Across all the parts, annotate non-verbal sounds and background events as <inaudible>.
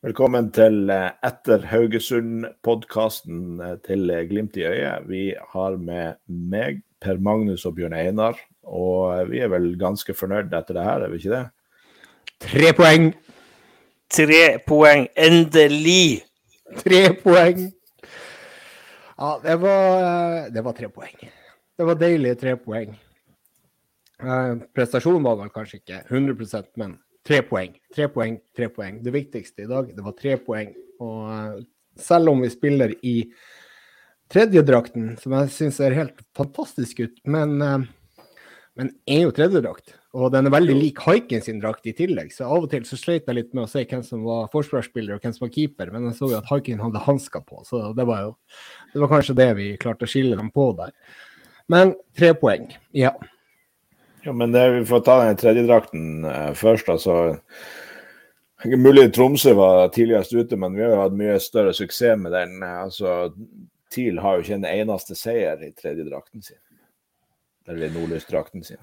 Velkommen til eh, Etter Haugesund-podkasten eh, til Glimt i øyet. Vi har med meg, Per Magnus og Bjørn Einar. Og eh, vi er vel ganske fornøyd etter det her, er vi ikke det? Tre poeng. Tre poeng, endelig! Tre poeng. Ja, det var, det var tre poeng. Det var deilige tre poeng. prestasjonen var vel kanskje ikke 100% men Tre poeng. Tre poeng, tre poeng. Det viktigste i dag, det var tre poeng. Og uh, selv om vi spiller i tredjedrakten, som jeg syns ser helt fantastisk ut, men, uh, men er jo tredjedrakt. Og den er veldig lik Haiken sin drakt i tillegg, så av og til så sleit jeg litt med å se hvem som var forsvarsspiller og hvem som var keeper, men jeg så jo at Haiken hadde hansker på, så det var jo det var kanskje det vi klarte å skille dem på der. Men tre poeng, ja. Ja, men det, Vi får ta den tredjedrakten eh, først. altså. Mulig Tromsø var tidligst ute, men vi har jo hatt mye større suksess med den. altså TIL har jo ikke en eneste seier i tredjedrakten sin. Eller i nordlysdrakten sin.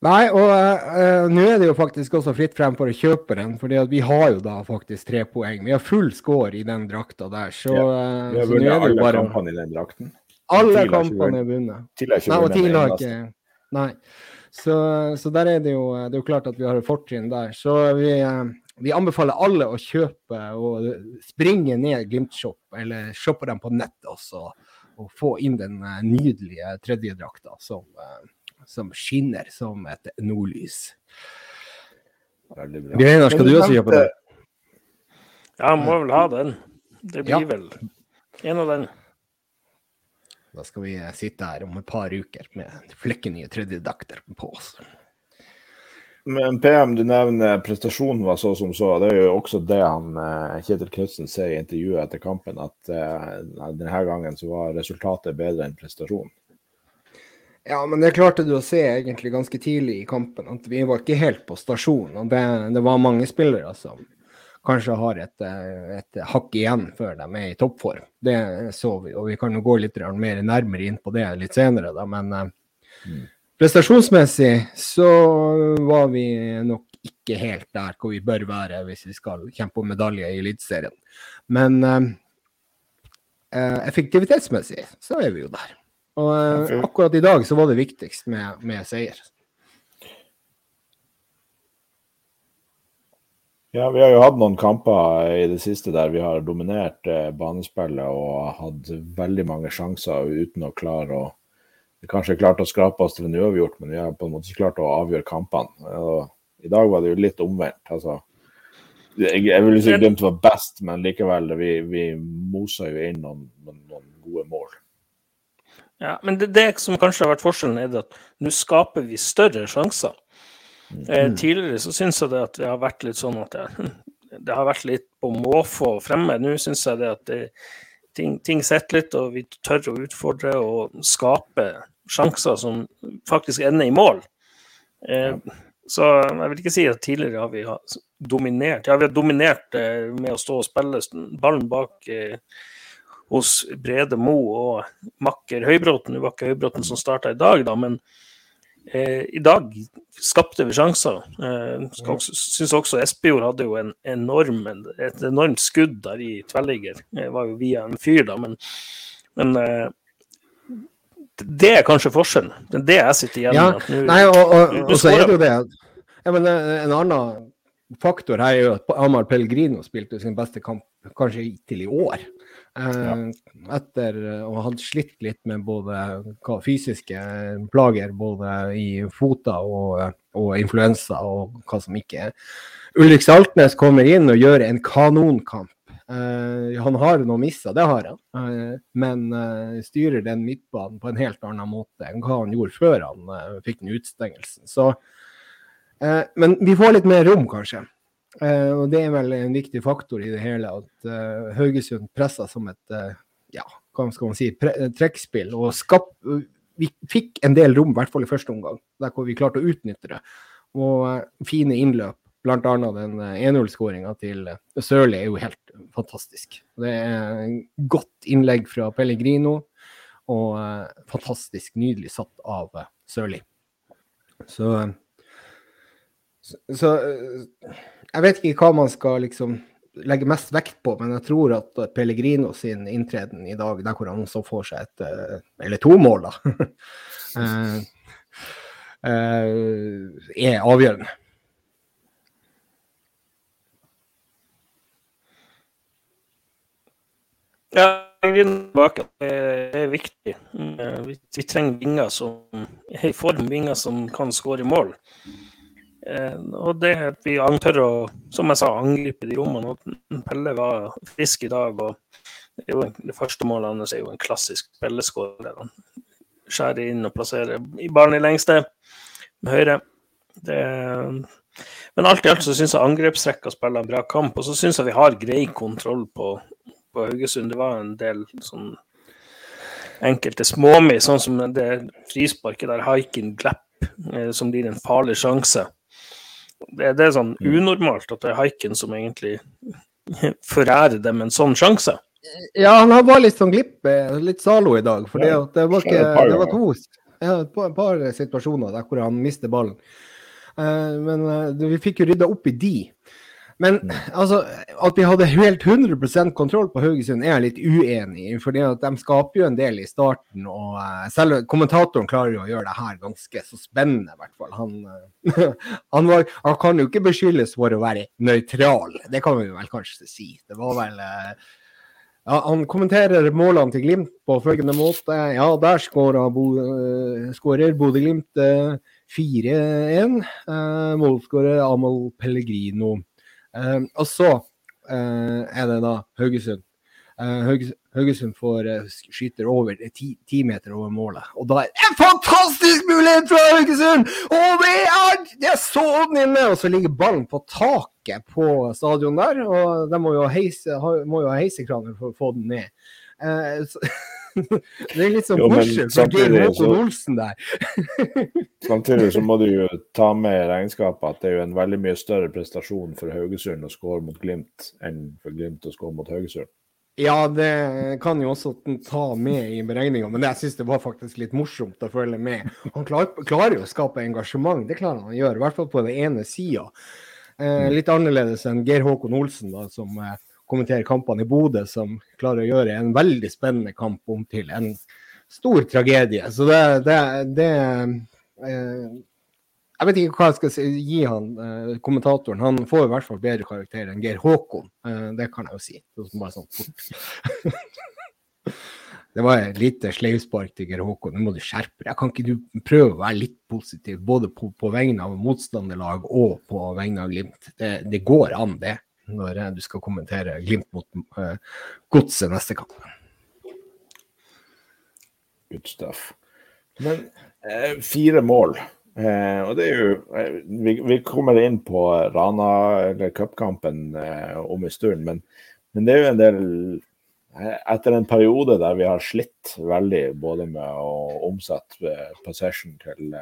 Nei, og uh, nå er det jo faktisk også fritt frem for å kjøpe den, for vi har jo da faktisk tre poeng. Vi har full score i den drakta der. Så, ja. Eh, vi har vunnet alle bare... kampene i den drakten. Alle kampene er vunnet. TIL har ikke. Nei. Så, så, der er det, jo, det er jo klart at vi har et fortrinn der. Så vi, eh, vi, anbefaler alle å kjøpe og springe ned Glimt-shop, eller shoppe dem på nett også, og få inn den eh, nydelige tredjedrakta som, eh, som skinner som et nordlys. Bjørnar, skal du også kjøpe den? Ja, må vel ha den. Det blir ja. vel en av den. Da skal vi sitte her om et par uker med flekkenye tredjedakter på oss. Men PM, du nevner prestasjonen var så som så. Det er jo også det han eh, Kjetil Knutsen sier i intervjuet etter kampen, at uh, denne gangen så var resultatet bedre enn prestasjonen. Ja, men det klarte du å se egentlig ganske tidlig i kampen, at vi var ikke helt på stasjon. og Det, det var mange spillere som kanskje har et, eh, et, hakk igjen før de er i toppform. Det så vi, og vi kan jo gå litt mer nærmere inn på det litt senere, da. Men eh, mm. prestasjonsmessig så var vi nok ikke helt der hvor vi bør være hvis vi skal kjempe om medalje i Eliteserien. Men eh, eh, effektivitetsmessig så er vi jo der. Og eh, akkurat i dag så var det viktigst med, med seier. Ja, vi har jo hatt noen kamper i det siste der vi har dominert eh, banespillet og hatt veldig mange sjanser uten å klare å Vi kanskje klart å skrape oss til en uavgjort, men vi har på en måte ikke klart å avgjøre kampene. Og I dag var det jo litt omvendt. altså jeg, jeg vil si Glimt var best, men likevel, vi, vi mosa jo inn noen, noen, gode mål. Ja, men det, det som kanskje har vært forskjellen, er at nå skaper vi større sjanser. Eh, tidligere så syns jeg det at det har vært litt sånn at det, <laughs> det har vært litt på måfå fremme. Nå syns jeg det at det, ting, ting sitter litt, og vi tør å utfordre og skape sjanser som faktisk ender i mål. Eh, så jeg vil ikke si at tidligere har vi dominert. Ja, vi har dominert eh, med å stå og spille ballen bak eh, hos Brede Mo og makker Høybråten. Det var ikke Høybråten som starta i dag, da, men I dag skapte vi sjanser. Eh, Syns også Espejord hadde jo en enorm, et enormt skudd der i tverrligger. Det var jo via en fyr, da, men, men eh, det er kanskje forskjellen. Det er det jeg sitter igjen med. Ja, nei, og, og, og, så er det jo det ja, men eh, En annen faktor her er jo at Amar Pellegrino spilte sin beste kamp kanskje til i år. Eh, etter å ha slitt litt med både fysiske plager, både i fota og, og, influensa og hva som ikke er. Ulrik Saltnes kommer inn og gjør en kanonkamp. Uh, han har noe missa, det har han, uh, men uh, styrer den midtbanen på en helt annen måte enn hva han gjorde før han fikk den utstengelsen. Så, men vi får litt mer rom, kanskje. Uh, og Det er vel en viktig faktor i det hele at uh, Haugesund pressa som et uh, ja, hva skal man si, trekkspill. og skap, Vi fikk en del rom, i hvert fall i første omgang, der hvor vi klarte å utnytte det. Og fine innløp, bl.a. den 1-0-skåringa til Sørli, er jo helt fantastisk. Det er godt innlegg fra Pellegrino, og fantastisk nydelig satt av Sørli. Så, så, så jeg vet ikke hva man skal liksom legge mest vekt på, men jeg tror at Pellegrino sin inntreden i dag, der hvor han så får seg et eh, Eller to mål, da. <laughs> er avgjørende. Ja, tilbake er viktig. Vi, trenger vinger som i form, vinger som kan skåre mål. Eh, og det at vi tør å, som jeg sa, angripe de rommene. og Pelle var frisk i dag. og Det, jo, det første målet hans er jo en klassisk Pelle-skår. Han skjærer inn og plasserer i ballen i lengste med høyre. Det, men alt i alt så syns jeg angrepsrekka spiller en bra kamp. Og så syns jeg vi har grei kontroll på, på Haugesund. Det var en del sånn enkelte småmi, sånn som det frisparket der Haikin Glepp, eh, som blir en farlig sjanse. Det, det, er sånn mm. unormalt at det er haiken som egentlig <laughs> forærer dem en sånn sjanse. Ja, han har bare litt sånn glipp, eh, litt Zalo i dag. For det, det, var, ikke, det var to ja, et par situasjoner der hvor han mister ballen. Uh, men uh, vi fikk jo rydda opp i de. Men mm. altså, at vi hadde helt 100% kontroll på Haugesund, er jeg litt uenig i. For de skaper jo en del i starten. Og uh, selv kommentatoren klarer jo å gjøre det her ganske så spennende, i hvert fall. Han, uh, <laughs> han, var, han, kan jo ikke beskyldes for å være nøytral, det kan vi vel kanskje si. Det var vel uh, ja, Han kommenterer målene til Glimt på følgende måte. Ja, der skårer Bodø-Glimt 4-1. Målskårer Amal Pellegrino. Uh, og så uh, er det da Haugesund. Uh, Haugesund får skyter over ti meter over målet. Og da er det en fantastisk mulighet fra Haugesund! Og det er, det er så den inne! Og så ligger ballen på taket på stadion der. Og de må jo ha, heisekraner for å få den ned. Så, <laughs> <laughs> det er litt sånn forskjell fra Geir Håkon Olsen der. <laughs> samtidig så må du jo ta med i regnskapet at det er jo en veldig mye større prestasjon for Haugesund å skåre mot Glimt enn for Glimt å skåre mot Haugesund. Ja, det kan jo også ta med i beregninga, men jeg syns det var faktisk litt morsomt å følge med. Han klar, klarer jo å skape engasjement, det klarer han å gjøre, i hvert fall på den ene sida. Eh, litt annerledes enn Geir Håkon Olsen, da, som eh, kommentere kampene i Bodø, som klarer å gjøre en veldig spennende kamp om til en stor tragedie. Så det, det, det eh, Jeg vet ikke hva jeg skal si, gi han eh, kommentatoren. Han får i hvert fall bedre karakter enn Geir Håkon. Eh, det kan jeg jo si. Bare sånn fort. <laughs> Det var et lite sleivspark til Geir Håkon. Nå må du skjerpe deg. Kan ikke du prøve å være litt positiv, både på, på vegne av motstanderlag og på vegne av Glimt? Det, det går an, det når du skal kommentere Glimt mot uh, Godset neste kamp. Good stuff. Men eh, fire mål. Eh, og det er jo eh, vi, vi, kommer inn på Rana, eller cupkampen eh, om en stund, men, men, det er jo en del eh, Etter en periode der vi har slitt veldig både med å omsette possession til,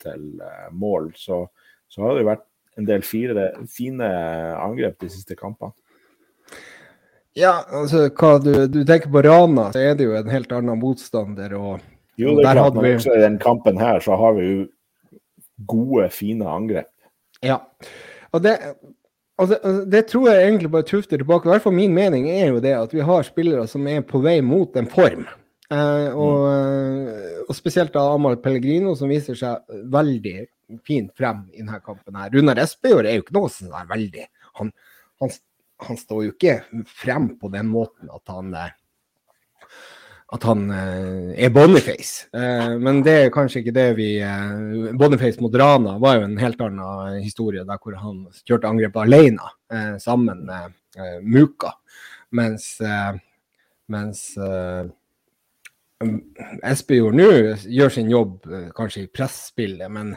til mål, så, så har det vært en del fire, fine angrep de siste kampene. Ja, altså hva du, du, tenker på Rana, så er det jo en helt annen motstander. og jo, det er klart, men vi... også i den kampen her så har vi jo gode, fine angrep. Ja, og det, altså, det tror jeg egentlig bare tufter tilbake. I hvert fall min mening er jo det at vi har spillere som er på vei mot en form. Eh, og, mm. og, spesielt da Amahl Pellegrino, som viser seg veldig fint frem i denne kampen. her. Runar Espejord er jo ikke noe sånn veldig han, han, han, står jo ikke frem på den måten at han at han eh, er Boniface. Eh, men det er kanskje ikke det vi eh, Boniface mot Rana var jo en helt annen historie, der hvor han kjørte angrepet alene eh, sammen med eh, Muka. Mens, eh, mens Espejord nå gjør sin jobb kanskje i presspillet, men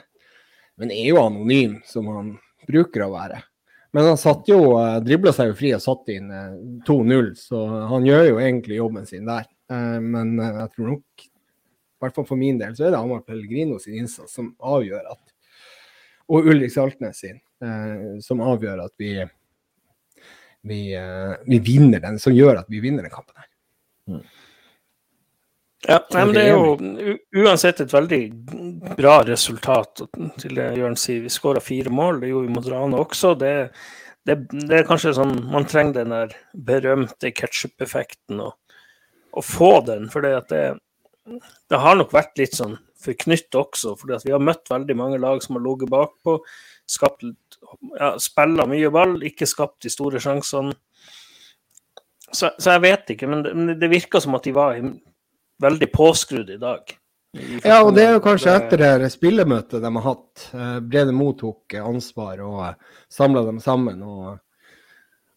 men er jo anonym, som han bruker å være. Men han satt jo, eh, dribla seg jo fri og satt inn uh, eh, 2-0, så han gjør jo egentlig jobben sin der. Men jeg tror nok, i hvert fall for min del, så er det Amar Pellegrino sin innsats som avgjør at Og Ulrik Saltnes sin, som avgjør at vi, vi, vi, vinner den, som gjør at vi vinner den kampen her. Ja, men Det er jo uansett et veldig bra resultat til det Jørn sier. Vi skåra fire mål, det gjorde vi mot Rane også. Det, det, det, er kanskje sånn man trenger den der berømte ketsjup-effekten og, og, få den. For det, det, har nok vært litt sånn forknytt også. For vi har møtt veldig mange lag som har ligget bakpå, skapt ja, spilla mye ball, ikke skapt de store sjansene. Så, så, jeg vet ikke, men det, men det virka som at de var veldig påskrudd i dag. Ja, og det er jo kanskje etter det spillemøtet de har hatt. Brede Brede mottok ansvar og eh, samla dem sammen. Og,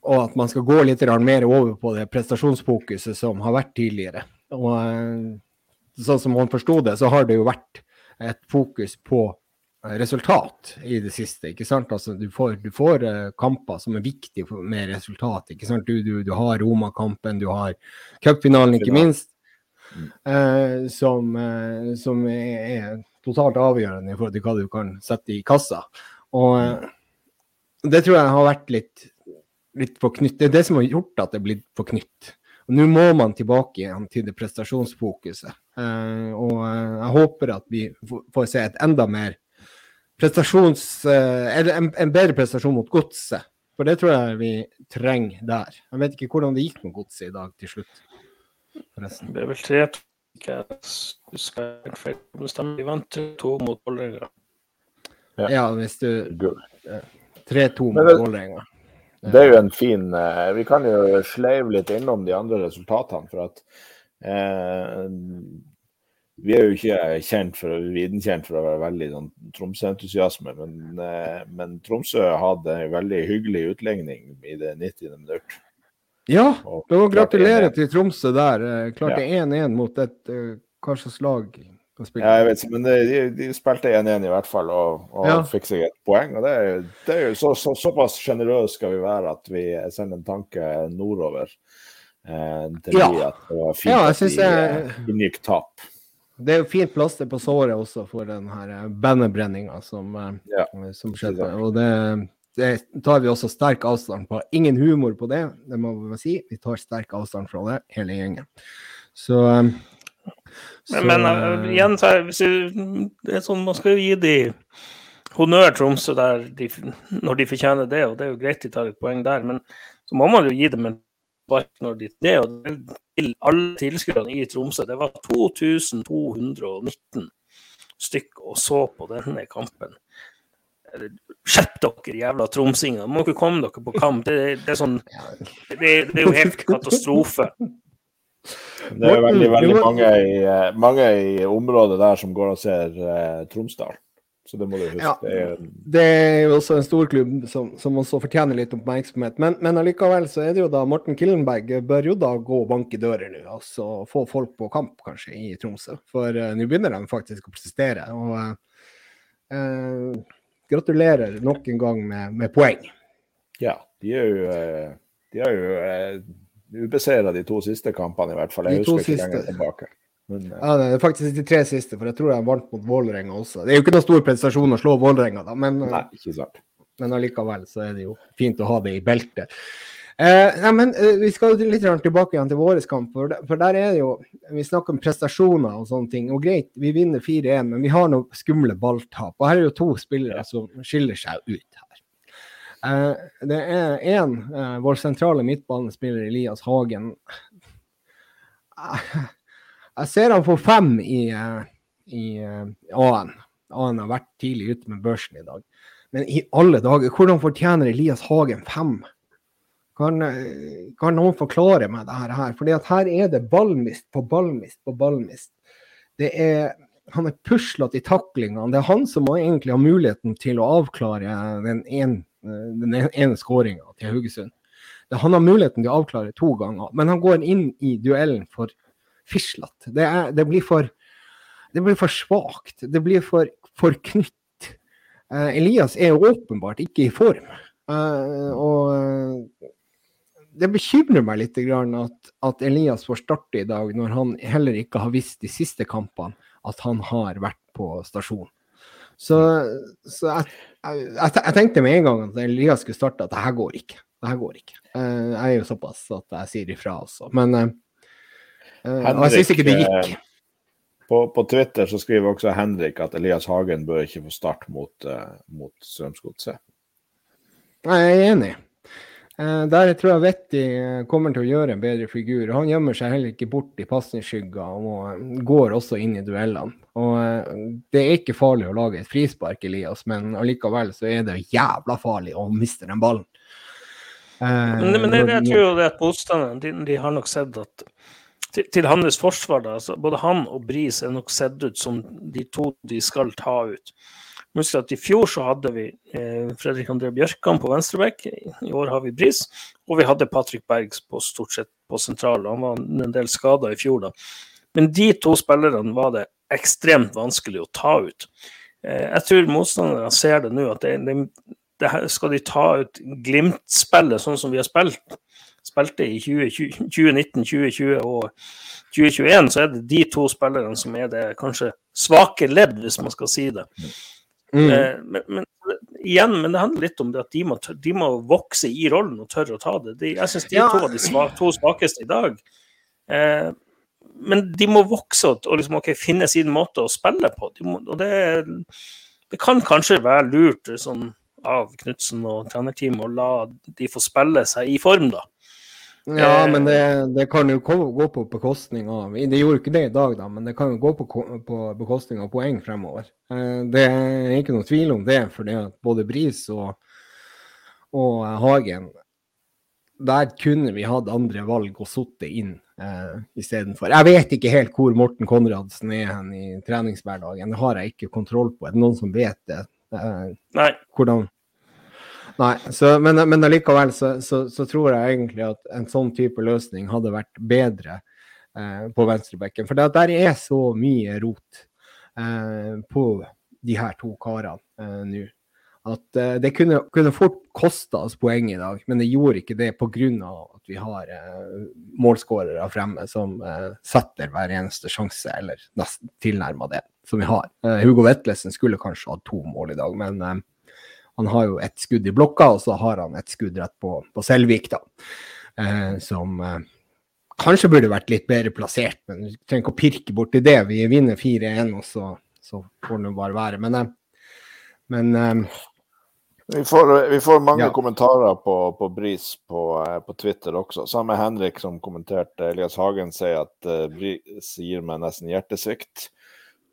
og, at man skal gå litt mer over på det prestasjonsfokuset som har vært tidligere. Og eh, sånn som man forsto det, så har det jo vært et fokus på resultat i det siste. ikke sant? Altså, du får, du får kamper som er viktige med resultat. ikke sant? Du, du, du har Roma-kampen, du har cupfinalen, ikke minst. Eh, som, eh, som er, totalt avgjørende i forhold til hva du kan sette i kassa. Og eh, det tror jeg har vært litt, litt forknytt. Det er det som har gjort at det er blitt forknytt. Og Nå må man tilbake igjen til det prestasjonsfokuset. Eh, og eh, jeg håper at vi får se et enda mer prestasjons... Eh, eller en, en, bedre prestasjon mot godset. For det tror jeg vi trenger der. Jeg vet ikke hvordan det gikk med godset i dag til slutt forresten. Det er vel tre jeg husker feil. De vant 3-2 mot Vålerenga. Ja. ja, hvis du 3-2 mot Vålerenga. Det er jo en fin eh, Vi kan jo sleive litt innom de andre resultatene. For at eh, vi er jo ikke kjent for, videnkjent for å være veldig sånn Tromsø-entusiasme, men, eh, men, Tromsø hadde en veldig hyggelig utligning i det 90. minutt. Ja, var gratulerer til Tromsø der. Eh, klarte 1-1 ja. mot et uh, hva slags lag? Ja, jeg vet ikke, men de, de spilte 1-1 i hvert fall og, og ja. fikk seg et poeng. og Det er, det er jo så, så, Såpass sjenerøse skal vi være at vi sender en tanke nordover eh, til ja. at det var fint ja, at de jeg... unngikk tap. Det er jo fint plaster på såret også for den her bandebrenninga som, ja. som skjedde. Og det, det tar vi også sterk avstand på. Ingen humor på det, det må vi si. Vi tar sterk avstand fra det, hele gjengen. Så, um, så Men, men uh, igjen, så er, det er sånn, man skal jo gi de honnør Tromsø der de, når de fortjener det, og det er jo greit de tar et poeng der. Men så må man jo gi dem en spark når de det. Og til alle tilskuerne i Tromsø, det var 2219 stykk og så på denne kampen. Skjerp dere, jævla tromsinger. Må ikke komme dere på kamp. Det, det, er, sånn, det, det er jo helt katastrofe. Det er veldig veldig mange i, mange i området der som går og ser eh, Tromsdal. Så det må du huske. Ja, det, er, det er jo også en storklubb som, som også fortjener litt oppmerksomhet. Men, men allikevel så er det jo da Morten Killenberg bør jo da gå og banke dører nå. Altså få folk på kamp, kanskje, i Tromsø. For uh, nå begynner de faktisk å presistere. Og uh, gratulerer nok en gang med, med poeng. Ja, de er jo, eh, de er jo eh, ubeseira de to siste kampene, i hvert fall. Jeg husker ikke lenger tilbake. Men, eh, ja, det er faktisk de tre siste, for jeg tror jeg vant mot Vålerenga også. Det er jo ikke noen stor prestasjon å slå Vålerenga, da, men, Nei, men allikevel så er det jo fint å ha det i beltet. Eh, nei, men eh, Vi skal litt tilbake igjen til vår kamp. For, for, der er det jo Vi snakker om prestasjoner og sånne ting. Og greit, vi vinner 4-1, men vi har noen skumle balltap. Og her er jo to spillere som skiller seg ut her. Eh, det er én, eh, vår sentrale midtbanespiller Elias Hagen. <laughs> Jeg ser han får fem i, eh, i eh, A-en. A-en har vært tidlig ute med børsen i dag. Men i alle dager, hvordan fortjener Elias Hagen fem? Kan, kan, noen forklare meg det her? Fordi at her er det ballmist på ballmist på ballmist. Det er, han er puslete i taklingene. Det er han som egentlig har muligheten til å avklare den, en, den ene skåringa til Haugesund. Han har muligheten til å avklare to ganger, men han går inn i duellen for fislete. Det, det, blir for det blir for svakt. Det blir for, for knytt. Uh, Elias er jo åpenbart ikke i form. Uh, og det bekymrer meg litt at, at, Elias får starte i dag, når han heller ikke har visst de siste kampene at han har vært på stasjon. Så, så jeg, jeg, jeg, tenkte med en gang at Elias skulle starte, at det her går ikke. Det her går ikke. Eh, jeg er jo såpass at jeg sier ifra også. Men Henrik, eh, eh, jeg syns ikke det gikk. På, på, Twitter så skriver også Henrik at Elias Hagen bør ikke få starte mot, mot Strømsgodset. Jeg er enig. Eh, der tror jeg Vetti eh, kommer til å gjøre en bedre figur. Han gjemmer seg heller ikke bort i pasningsskygger og eh, går også inn i duellene. Og Det er ikke farlig å lage et frispark, Elias, men allikevel så er det jævla farlig å miste den ballen. Men, men jeg, jeg tror jo det at motstanderne de, de, har nok sett at til, til hans forsvar, da, både han og Bris er nok sett ut som de to de skal ta ut. Husk at I fjor så hadde vi eh, Fredrik André Bjørkan på venstreback, i år har vi Bris. Og vi hadde Patrick Bergs på stort sett på sentral. Han var en del skada i fjor, da. Men de to spillerne var det ekstremt vanskelig å ta ut. Eh, jeg tror motstanderne ser det nå, at det, det, det skal de ta ut Glimt-spillet sånn som vi har spilt. Spilte i 2019, 2020 og 2021, så er det de to spillerne som er det kanskje svake ledd, hvis man skal si det. Mm. Eh, men, men, igjen, men det handler litt om det at de må, de må vokse i rollen og tørre å ta det. De, jeg syns de ja. to var de svak, to svakeste i dag. Eh, men de må vokse og, og liksom, okay, finne sin måte å spille på. De må, og det, det, kan kanskje være lurt liksom, av Knutsen og trenerteamet å la de få spille seg i form, da. Ja, eh, men det, det, kan jo gå på bekostning av Det gjorde ikke det i dag, da, men det kan jo gå på, på bekostning av poeng fremover. Eh, det er ikke noe tvil om det, for det at både Bris og, og Hagen Der kunne vi hatt andre valg og sittet inn eh, istedenfor. Jeg vet ikke helt hvor Morten Konradsen er hen i treningshverdagen. Det har jeg ikke kontroll på. Er det noen som vet det? Eh, Nei. Hvordan Nei, så, men, men allikevel så, så, så, tror jeg egentlig at en sånn type løsning hadde vært bedre eh, på venstrebekken. For der er så mye rot eh, på de her to karene eh, nå. At eh, det kunne, kunne fort kosta oss poeng i dag, men det gjorde ikke det pga. at vi har eh, målskårere fremme som eh, setter hver eneste sjanse, eller nesten tilnærma det, som vi har. Hugo Vetlesen skulle kanskje hatt to mål i dag, men han har jo et skudd i blokka, og så har han et skudd rett på, på Selvik, da. Eh, som eh, kanskje burde vært litt bedre plassert, men vi trenger ikke å pirke borti det. Vi vinner 4-1, og så, så, får det bare være. Men, eh, men eh, vi får, vi får, mange ja. kommentarer på, på Bris på, eh, på, Twitter også. Samme Henrik som kommenterte. Elias Hagen sier at uh, Bris gir meg nesten hjertesvikt.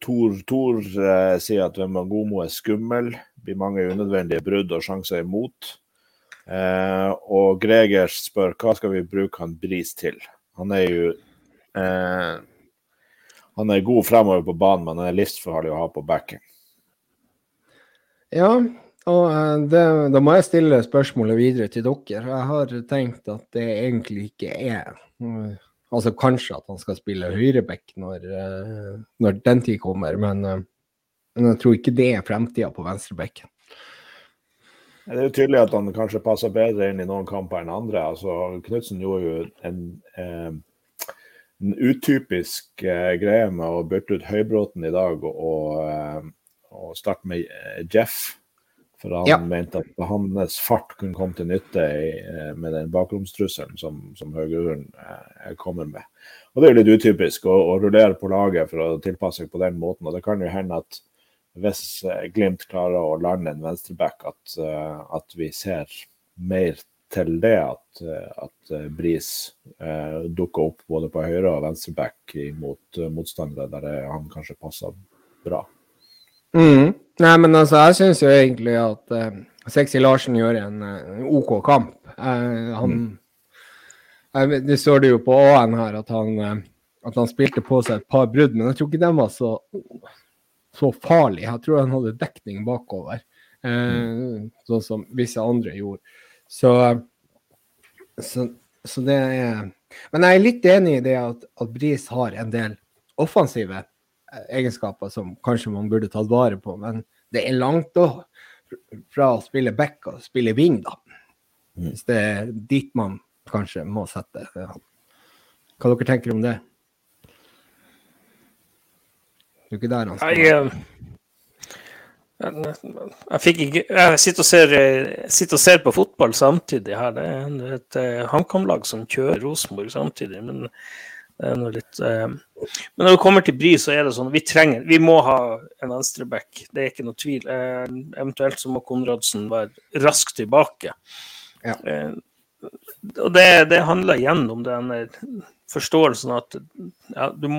Tor, Tor uh, sier at Wembangomo er skummel. Blir mange unødvendige brudd og sjanser imot. Eh, og Gregers spør hva skal vi bruke han Bris til. Han er jo eh, Han er god fremover på banen, men han er livsfarlig å ha på backen. Ja, og eh, det, da må jeg stille spørsmålet videre til dere. Jeg har tenkt at det egentlig ikke er Altså kanskje at han skal spille høyreback når, uh, når den tid kommer, men, uh, men, jeg tror ikke det er fremtida på venstrebekken. Det er jo tydelig at han kanskje passer bedre inn i noen kamper enn andre. Altså, Knutsen gjorde jo en, eh, en utypisk eh, greie med å bytte ut Høybråten i dag og, og, og starte med Jeff. For han ja. mente at hans fart kunne komme til nytte i, eh, med den bakromstrusselen som, som Haugeruren eh, kommer med. Og Det er jo litt utypisk å, å, rullere på laget for å tilpasse seg på den måten. og Det kan jo hende at hvis eh, Glimt klarer å lande en venstreback, at, uh, at vi ser mer til det. At, at Bris eh, dukker opp både på høyre og venstreback mot uh, motstandere der han kanskje passer bra. Mm. Nei, men altså, jeg syns jo egentlig at eh, Sexy Larsen gjør en uh, OK kamp. Eh, han mm. Det står det jo på A-en her at han, at han, spilte på seg et par brudd, men jeg tror ikke den var så, så farlig. Jeg tror han hadde dekning bakover, eh, sånn som visse andre gjorde. Så, så, så, det er Men jeg er litt enig i det at, at Bris har en del offensive egenskaper som kanskje man burde tatt vare på. Men det er langt da, fra å spille back og spille wing, da. Mm. Hvis det er dit man kanskje må sette Hva dere tenker om det? Det er ikke der han skal jeg, jeg, fikk ikke Jeg sitter og, ser, sitter og ser på fotball samtidig her. Det er et, eh, HamKam-lag som kjører Rosenborg samtidig. men litt eh. Men når det kommer til Bry, så er det sånn vi trenger Vi må ha en venstreback, det er ikke noe tvil. Eh, eventuelt så må Konradsen være raskt tilbake. Ja. Eh, og det, det, handler igjen om den forståelsen at ja, du,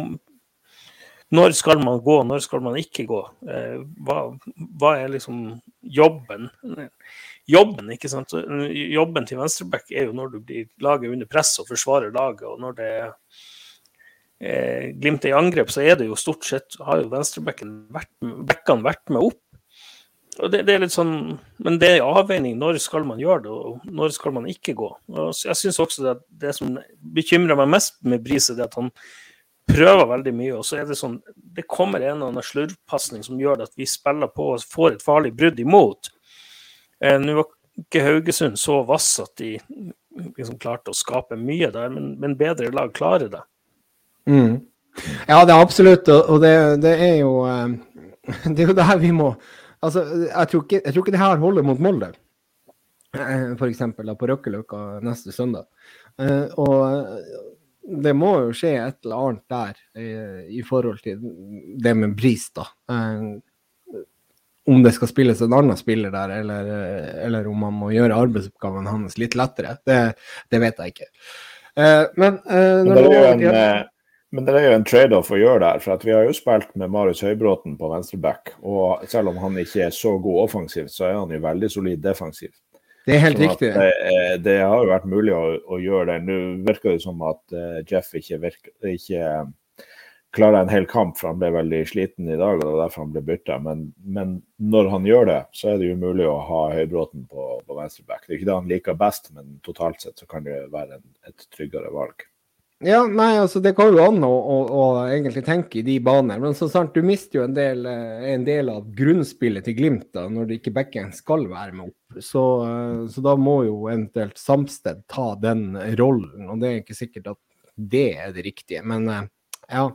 når skal man gå, når skal man ikke gå? Eh, hva, hva, er liksom jobben? Jobben ikke sant? Jobben til venstreback er jo når du blir laget under press og forsvarer laget. og når det er eh, Glimt i angrep, så er det jo stort sett har jo venstrebacken vært, vært med opp. Og det, det, er litt sånn, Men det er avveining. Når skal man gjøre det, og når skal man ikke gå? Og jeg syns også at det som bekymrer meg mest med Bris, er at han prøver veldig mye, og så er det sånn Det kommer en eller annen slurvpasning som gjør at vi spiller på og får et farlig brudd imot. Eh, Nå var ikke Haugesund så vass at de liksom klarte å skape mye der, men, men bedre lag klarer det. Mm. Ja, det er absolutt, og det, det, er jo eh, <laughs> Det er jo der vi må Altså, jeg tror ikke, jeg tror ikke det her holder mot Molde, eh, f.eks. på Røkkeløkka neste søndag. Eh, og det må jo skje et eller annet der i, i forhold til det med Bris, da. Eh, om det skal spilles en annen spiller der, eller, eller om man må gjøre arbeidsoppgaven hans litt lettere, det, det vet jeg ikke. Eh, men, eh, men, det er en, eh, men, det er jo en trade-off å gjøre der. for Vi har jo spilt med Marius Høybråten på venstreback. og Selv om han ikke er så god offensivt, så er han jo veldig solid defensivt. Det er helt sånn riktig. Det, det, har jo vært mulig å, å, gjøre det. Nå virker det som at uh, Jeff ikke, virker, ikke klarer en hel kamp, for han ble veldig sliten i dag. og Det var derfor han ble bytta. Men, men, når han gjør det, så er det jo mulig å ha Høybråten på, på venstreback. Det er ikke det han liker best, men totalt sett så kan det være en, et tryggere valg. Ja, nei, altså det kan jo an å, å, å egentlig tenke i de baner. Men så sant, du mister jo en del, eh, en del av grunnspillet til Glimt da, når det ikke backen skal være med opp. Så, eh, så, da må jo eventuelt Samsted ta den rollen. Og det er ikke sikkert at det er det riktige. Men eh, ja.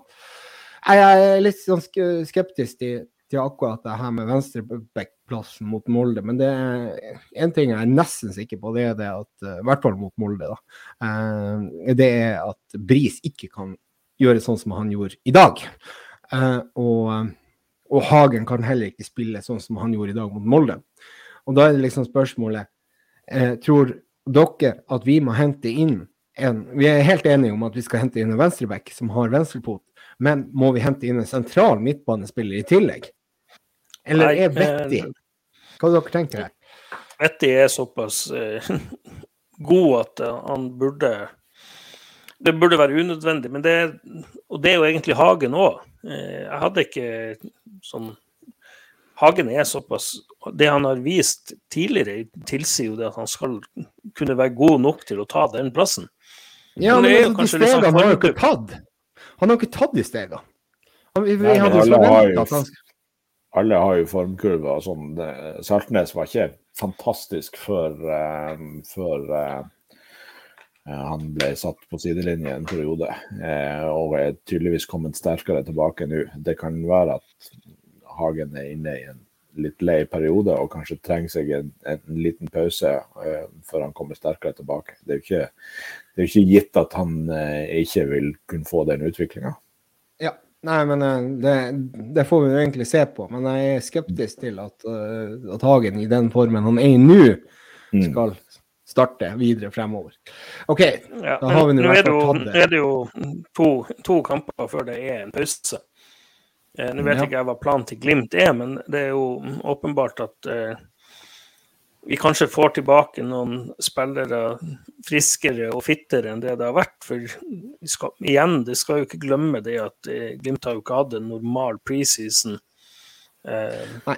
Jeg er litt sånn skeptisk til, til akkurat det her med venstrebackplassen mot Molde. Men det er en ting jeg er nesten sikker på, det er det at I hvert fall mot Molde, da. Eh, det er at Bris ikke kan gjøre sånn som han gjorde i dag. Eh, og, og Hagen kan heller ikke spille sånn som han gjorde i dag mot Molde. Og da er det liksom spørsmålet eh, Tror dere at vi må hente inn en Vi er helt enige om at vi skal hente inn en venstreback som har venstrepot, men må vi hente inn en sentral midtbanespiller i tillegg? Eller er Vetti Hva dere tenker dere? Vetti er såpass eh, <laughs> god at han burde Det burde være unødvendig, men det, og det er jo egentlig Hagen òg. Eh, jeg hadde ikke sånn Hagen er såpass Det han har vist tidligere, tilsier jo det at han skal kunne være god nok til å ta den plassen. Ja, men, men altså, de stegene liksom har jo ikke tatt. Han har ikke tatt de stegene. Vi, vi hadde jo forventa at han... alle har jo formkurver og sånn. Saltnes var ikke fantastisk før, uh, før uh, han ble satt på sidelinje en periode, uh, og er tydeligvis kommet sterkere tilbake nå. Det kan være at Hagen er inne i en litt lei periode og kanskje trenger seg en, en liten pause før han kommer sterkere tilbake. Det er jo ikke, er ikke gitt at han ikke vil kunne få den utviklinga. Nei, men uh, det, det, får vi jo egentlig se på. Men jeg er skeptisk til at, at Hagen i den formen han er i nå, mm. skal starte videre fremover. OK, ja, da har vi nå i hvert fall tatt det. Nå er det jo to, to kamper før det er en pause. Eh, Nå vet ja. ikke jeg hva planen til Glimt er, men det er jo åpenbart at eh, vi kanskje får tilbake noen spillere friskere og fittere enn det det har vært. For skal, igjen, det skal jo ikke glemme det at eh, Glimt har jo ikke hatt en normal preseason. Eh,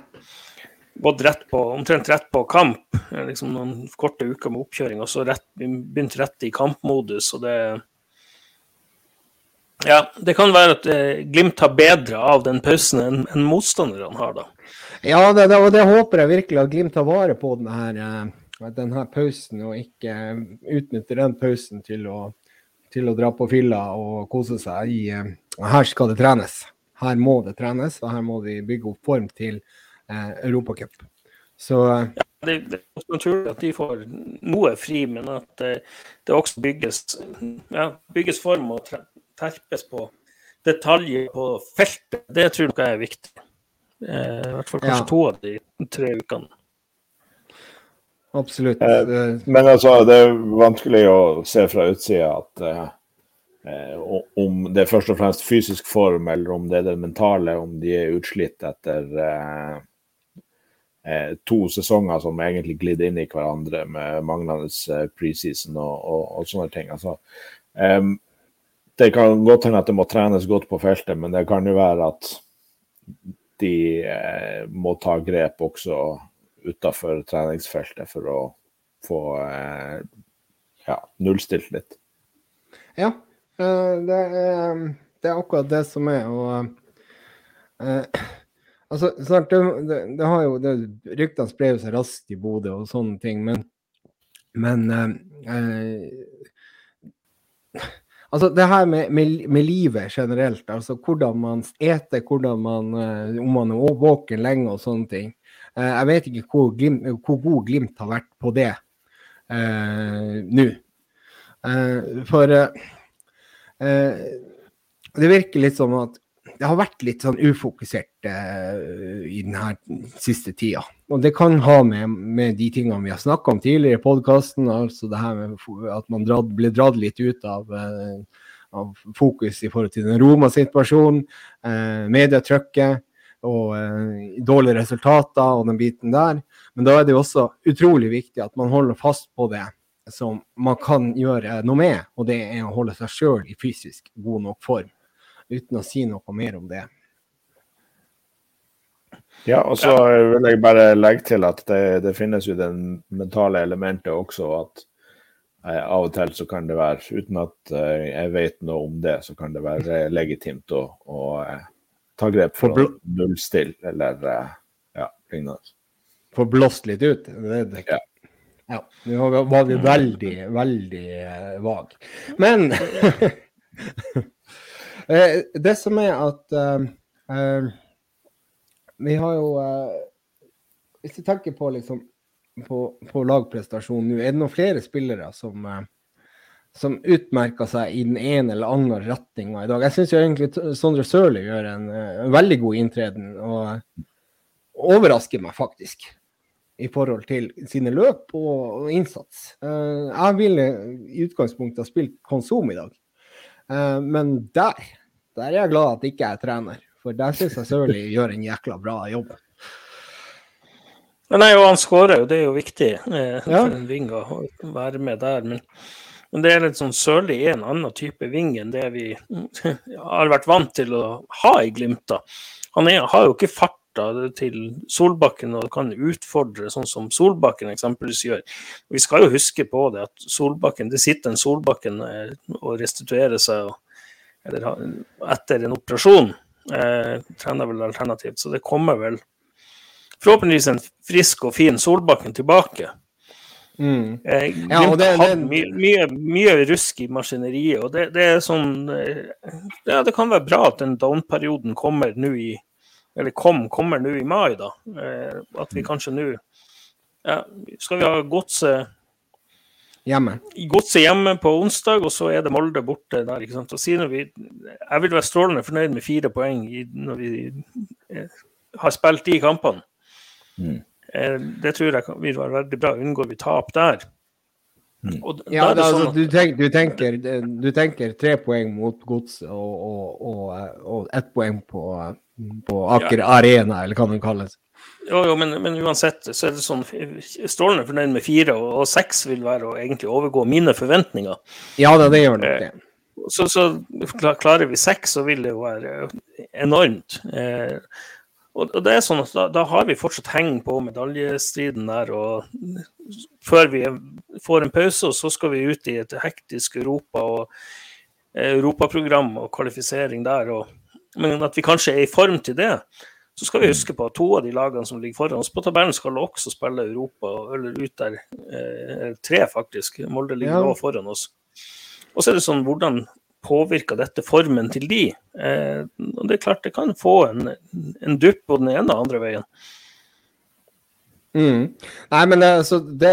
gått rett på, omtrent rett på kamp. Eh, liksom noen korte uker med oppkjøring, og så rett, begynt rett i kampmodus. og det ja, det kan være at eh, Glimt har bedre av den pausen enn en motstanderne har, da. Ja, det, det, og det håper jeg virkelig at Glimt tar vare på denne, eh, denne pausen, og ikke eh, utnytter den pausen til å, til å dra på fylla og kose seg. I, uh, her skal det trenes. Her må det trenes, og her må de bygge opp form til eh, Europacup. Så ja, det, det, er naturlig at de får noe fri, men at det, det også bygges, ja, bygges form og terpes på detaljer på feltet, det tror jeg er viktig. Eh, I hvert fall kanskje ja. to av de tre ukene. absolutt. Eh, men altså, det er vanskelig å se fra utsida at eh, om det er først og fremst fysisk form, eller om det er det mentale, om de er utslitt etter eh, eh to sesonger som egentlig glidde inn i hverandre med manglende eh, preseason og, og, og, sånne ting. Altså, um, det kan godt hende at det må trenes godt på feltet, men det kan jo være at de eh, må ta grep også utafor treningsfeltet for å få eh, ja, nullstilt litt. Ja, eh, det er, det er, akkurat det som er. Og eh, <clears throat> altså, snart, det, det, har jo det, Ryktene sprer seg raskt i Bodø og sånne ting, men, men eh, eh Altså det her med, med, med, livet generelt, altså hvordan man eter, hvordan man, om man er våken lenge og sånne ting. Eh, jeg vet ikke hvor, glimt, hvor, god Glimt har vært på det eh, nå. Eh, for eh, det virker litt som at det har vært litt sånn ufokusert uh, i denne siste tida. Og det kan ha med, med de tingene vi har snakka om tidligere i podkasten, altså det her med at man dratt, ble dratt litt ut av, uh, av fokus i forhold til den Roma-situasjonen, uh, medietrykket og dårlige resultater og den biten der. Men da er det jo også utrolig viktig at man holder fast på det som man kan gjøre noe med, og det er å holde seg sjøl i fysisk god nok form. Uten å si noe mer om det. Ja, og så vil jeg bare legge til at det, det finnes jo det mentale elementet også. at eh, Av og til så kan det være, uten at eh, jeg vet noe om det, så kan det være legitimt å, å eh, ta grep for å nullstille eller ja, lignende. Få blåst litt ut? Det, det, ja. ja. Nå var vi veldig, veldig vag. Men <laughs> det som er at uh, uh, Vi har jo Hvis vi tenker på liksom på, på lagprestasjonen nå, er det noen flere spillere som som utmerker seg i den ene eller andre retninga i dag. Jeg syns egentlig Sondre Sørli gjør en, veldig god inntreden, og overrasker meg faktisk i forhold til sine løp og, innsats. Uh, jeg ville i utgangspunktet ha spilt Konsum i dag, uh, men der, der er jeg glad at ikke jeg er trener. For der syns jeg Sørli gjør en jækla bra jobb. Nei, og han skårer jo, det er jo viktig eh, for en ving å være med der. Men men det er litt sånn Sørli er en annen type ving enn det vi <laughs> har vært vant til å ha i Glimt. Han er, har jo ikke farta til Solbakken og kan utfordre, sånn som Solbakken eksempelvis gjør. Vi skal jo huske på det at Solbakken, det sitter en Solbakken eh, og restituerer seg eller, etter en operasjon. Eh, trener vel alternativt, så det kommer vel forhåpentligvis en frisk og fin Solbakken tilbake. Mm. Eh, ja, det, det... Mye, mye, mye, rusk i maskineriet. og det, det, er sånn eh, Ja, det kan være bra at den down-perioden kommer nå i Eller kom, kommer nå i mai, da. Eh, at vi kanskje nå ja, Skal vi ha godset Hjemme. Godset hjemme på onsdag, og så er det Molde borte der. ikke sant? Og siden vi, Jeg vil være strålende fornøyd med fire poeng i, når vi har spilt de kampene. Mm. Eh, det tror jeg vil være veldig bra. Unngår vi tap der. Mm. ja, da, altså, sånn at... du, tenker, du, tenker, du, tenker, tre poeng mot Godset og, og, og, og, ett poeng på, på Aker ja. Arena, eller hva det kalles. Jo, jo men, men, uansett så er det sånn strålende fornøyd med fire, og, seks vil være å egentlig overgå mine forventninger. Ja da, det gjør nok det. Eh, så, så, klarer vi seks, så vil det jo være enormt. Eh, og, det er sånn at da, da, har vi fortsatt heng på medaljestriden der. og Før vi får en pause, så skal vi ut i et hektisk Europa og eh, europaprogram og kvalifisering der. Og, men at vi kanskje er i form til det. Så skal vi huske på at to av de lagene som ligger foran oss på tabellen, skal også spille Europa, eller ut der. Eh, tre, faktisk. Molde ligger ja. foran oss. Og så er det sånn, hvordan påvirker dette formen til de? Eh, og det er klart det kan få en, en dupp på den ene og andre veien. Mm. Nei, men altså, det,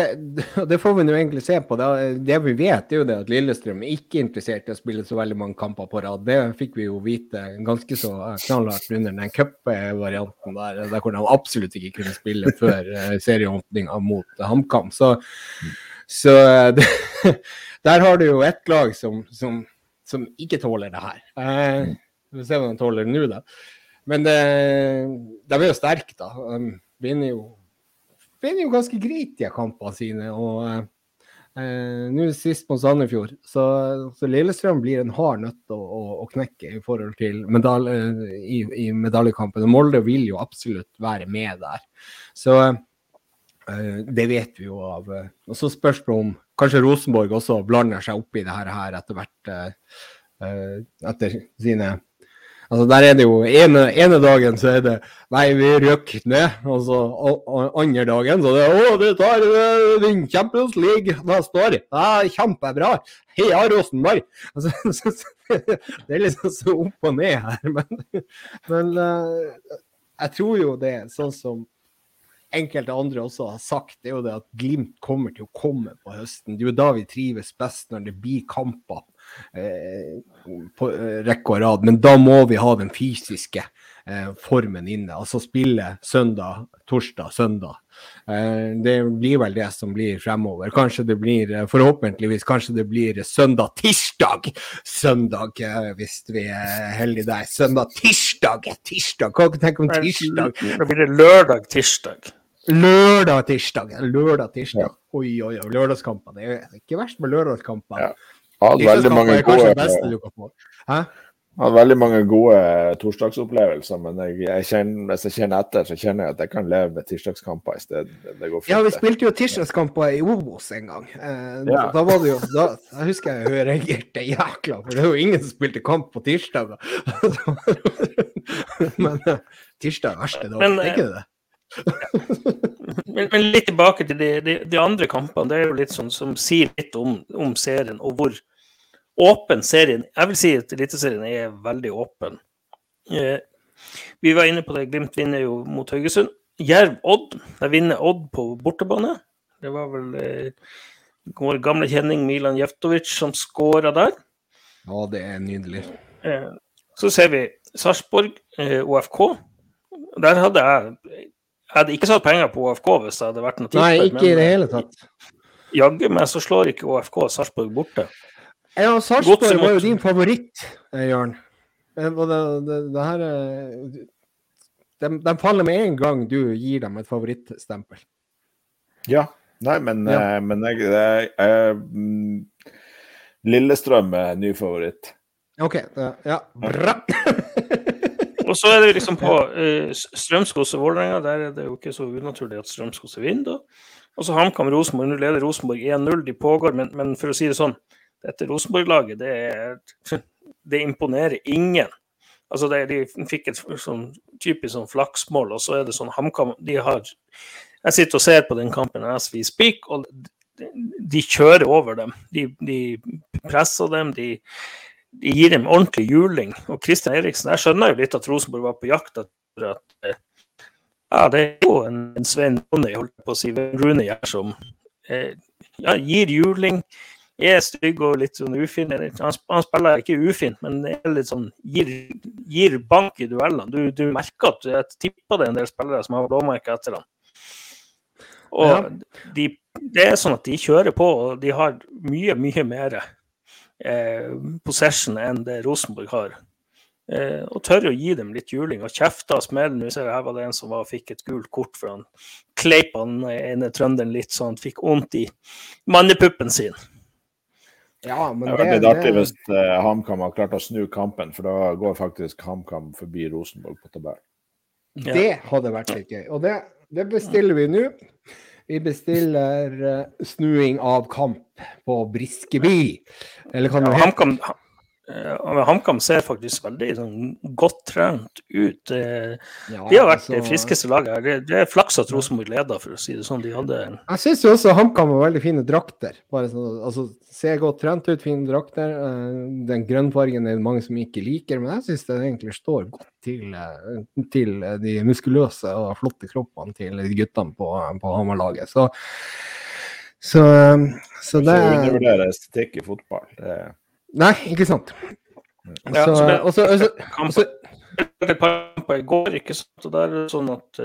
det, får vi nå egentlig se på. Det, det, vi vet, er jo det at Lillestrøm er ikke interessert i å spille så veldig mange kamper på rad. Det fikk vi jo vite ganske så knallhardt under den cupvarianten der, der hvor de absolutt ikke kunne spille før eh, serieåpninga mot HamKam. Så, så det, <laughs> der har du jo ett lag som, som, som, ikke tåler det her. Eh, vi får se om de tåler det nå, da. Men det, de er jo sterke, da. De vinner jo vinner jo ganske greit, de kampene sine. og eh, Nå sist mot Sandefjord, så, så, Lillestrøm blir en hard nøtt å, å, å knekke i forhold til medalje, i, i, medaljekampen. Og Molde vil jo absolutt være med der. Så eh, det vet vi jo av. Og så spørs det om kanskje Rosenborg også blander seg opp i det her etter hvert. Uh, etter sine Altså Der er det jo ene, ene dagen så er det Nei, vi røk ned. Og så andre dagen så er det Å, det tar den Champions League neste år. Ja, kjempebra. Heia Rosenborg. Altså, <laughs> så, det er liksom så opp og ned her. Men, men jeg tror jo det, sånn som enkelte andre også har sagt, er jo det at Glimt kommer til å komme på høsten. Det er jo da vi trives best, når det blir kamper på eh, rekke og rad. Men da må vi ha den fysiske eh, formen inne. Altså spille søndag, torsdag, søndag. det blir vel det som blir fremover. Kanskje det blir, forhåpentligvis, kanskje det blir søndag, tirsdag. Søndag, hvis vi er heldige der. Søndag, tirsdag, tirsdag. Hva kan du tenke om tirsdag? Da blir det lørdag, tirsdag. Lørdag, tirsdag. Lørdag, tirsdag. Oi, oi, oi. Lørdagskamper. Det er ikke verst med lørdagskamper. Ja. Hadde veldig mange gode Hadde veldig mange gode torsdagsopplevelser, men jeg, jeg kjenner, hvis jeg kjenner etter, så kjenner jeg at jeg kan leve med tirsdagskamper i stedet. ja, vi spilte jo tirsdagskamper i Obos en gang. Eh, ja. Da var det jo da, Jeg husker jeg reagerte jækla, for det er jo ingen som spilte kamp på tirsdager. <laughs> men uh, tirsdag er verste dag, er ikke det? Men, men, litt tilbake til de, de, de, andre kampene. Det er jo litt sånn som sier litt om, om serien, og hvor åpen serien Jeg vil si at Eliteserien er veldig åpen. Eh, vi var inne på det, Glimt vinner jo mot Haugesund. Jerv-Odd. Der vinner Odd på bortebane. Det var vel eh, vår gamle kjenning Milan Jeftovic som skåra der. Ja, det er nydelig. Eh, så ser vi Sarpsborg, eh, OFK. Der hadde jeg jeg hadde ikke satt penger på OFK hvis det hadde vært noe tidspunkt. Nei, ikke men, i det hele tatt. Jaggu meg så slår ikke OFK Sarpsborg borte. Ja, Sarpsborg var jo din favoritt, Jørn. Jørn. Det, det, det her de, de, faller med en gang du gir dem et favorittstempel. Ja. Nei, men, ja. Eh, men jeg, jeg, jeg, mm, Lillestrøm er ny favoritt. OK. Ja. Bra. <laughs> Og så er det liksom på uh, Strømskos og Vålerenga. Der er det jo ikke så unaturlig at Strømskog vinner. Og så HamKam Rosenborg. Nå leder Rosenborg 1-0. De pågår, men, men, for å si det sånn, dette Rosenborg-laget, det, <laughs> det, imponerer ingen. Altså det, De fikk et sånn typisk sånn flaksmål, og så er det sånn HamKam De har Jeg sitter og ser på den kampen as we speak, og de, de kjører over dem. De, de presser dem. de de gir dem ordentlig juling. Og Kristian Eriksen, jeg skjønner jo litt at Rosenborg var på jakt etter at eh, ja, det er jo en, en Svein Rooney, holdt på å si, Rooney her, som eh, ja, gir juling, er stygg og litt sånn ufin. Han, han, spiller ikke ufint, men er litt sånn, gir, gir bank i duellene. Du, du, merker at jeg tipper det er en del spillere som har blåmerker etter ham. Og ja. de, det er sånn at de kjører på, og de har mye, mye mer eh, possession enn det Rosenborg har. Eh, og tør å gi dem litt juling og kjefte og smelle. Nå ser jeg her var det en som var, fikk et gult kort for han kleip han ene trønderen litt så han fikk vondt i mannepuppen sin. Ja, men det, det er artig hvis uh, HamKam har klart å snu kampen, for da går faktisk HamKam forbi Rosenborg på tabellen. Ja. Det hadde vært litt gøy. Og det, det bestiller vi nå. Vi bestiller uh, snuing av kamp på Briskeby. Eller kan ja, HamKam, Uh, HamKam ser faktisk veldig sånn, godt trent ut. Ja, de har vært altså, det friskeste laget her. Det, det er flaks at Rosenborg leder, for å si det sånn. De hadde Jeg syns jo også HamKam har veldig fine drakter. Bare sånn, altså, Ser godt trent ut, fine drakter. Uh, den grønnfargen er det mange som ikke liker, men jeg syns det egentlig står godt til, til de muskuløse og flotte kroppene til de guttene på, på Hamar-laget. Så, så, så det Ikke undervurderer estetikk i fotball. det Nei, ikke sant. Ja, så, og så, et også, kamper i går, ikke sant. Og der er det sånn at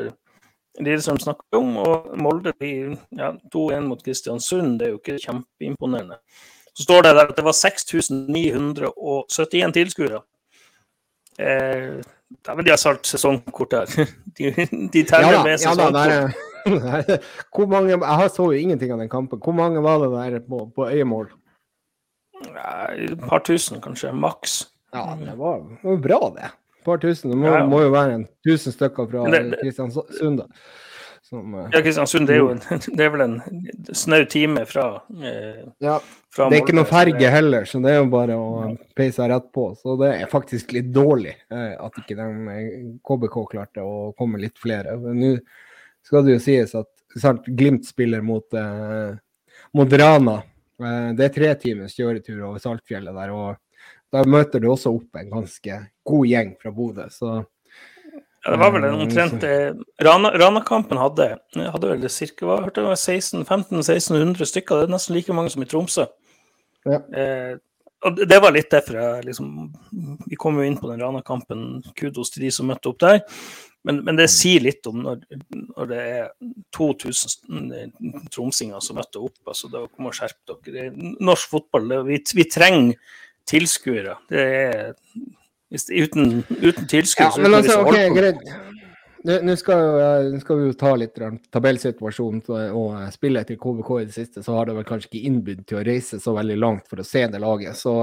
de som snakker om, og Molde blir ja, 2-1 mot Kristiansund. Det er jo ikke kjempeimponerende. Så står det der at det var 6971 tilskuere. Eh, vel de har solgt sesongkort her. <laughs> De, de teller ja, med sesongkort. Ja, <laughs> Hvor mange, jeg så jo ingenting av den kampen. Hvor mange var det der på, på øyemål? Et par tusen, kanskje. Maks. Ja, det var, det var bra, det. Et par tusen. Det må, ja, ja. må, jo være en tusen stykker fra Kristiansund, da. Som, uh, ja, Kristiansund det er jo en, <laughs> det er vel en snau time fra, eh, ja, fra Det er ikke noe ferge heller, så det er jo bare å peise rett på. Så det er faktisk litt dårlig eh, at ikke den KBK eh, klarte å komme litt flere. Men nå skal det jo sies at sant, Glimt spiller mot, eh, mot Rana Eh, det er tre timers kjøretur over Saltfjellet der, og da møter du også opp en ganske god gjeng fra Bodø. Så ja, det var vel eh, omtrent eh, Rana-kampen hadde, hadde vel ca. 1500-1600 stykker. Det er nesten like mange som i Tromsø. Ja. Eh, og det var litt derfor jeg liksom Vi kom jo inn på den Rana-kampen. Kudos til de som møtte opp der. Men, men, det sier litt om når, når det er 2000 tromsinger som møter opp. altså Da må dere skjerpe dere. Norsk fotball, det, vi, vi, trenger tilskuere. Det er Uten, uten tilskuere ja, men altså, okay, greit. Nå skal, skal, vi jo ta litt tabellsituasjonen og spillet til KBK i det siste, så har det vel kanskje ikke innbydd til å reise så veldig langt for å se det laget. Så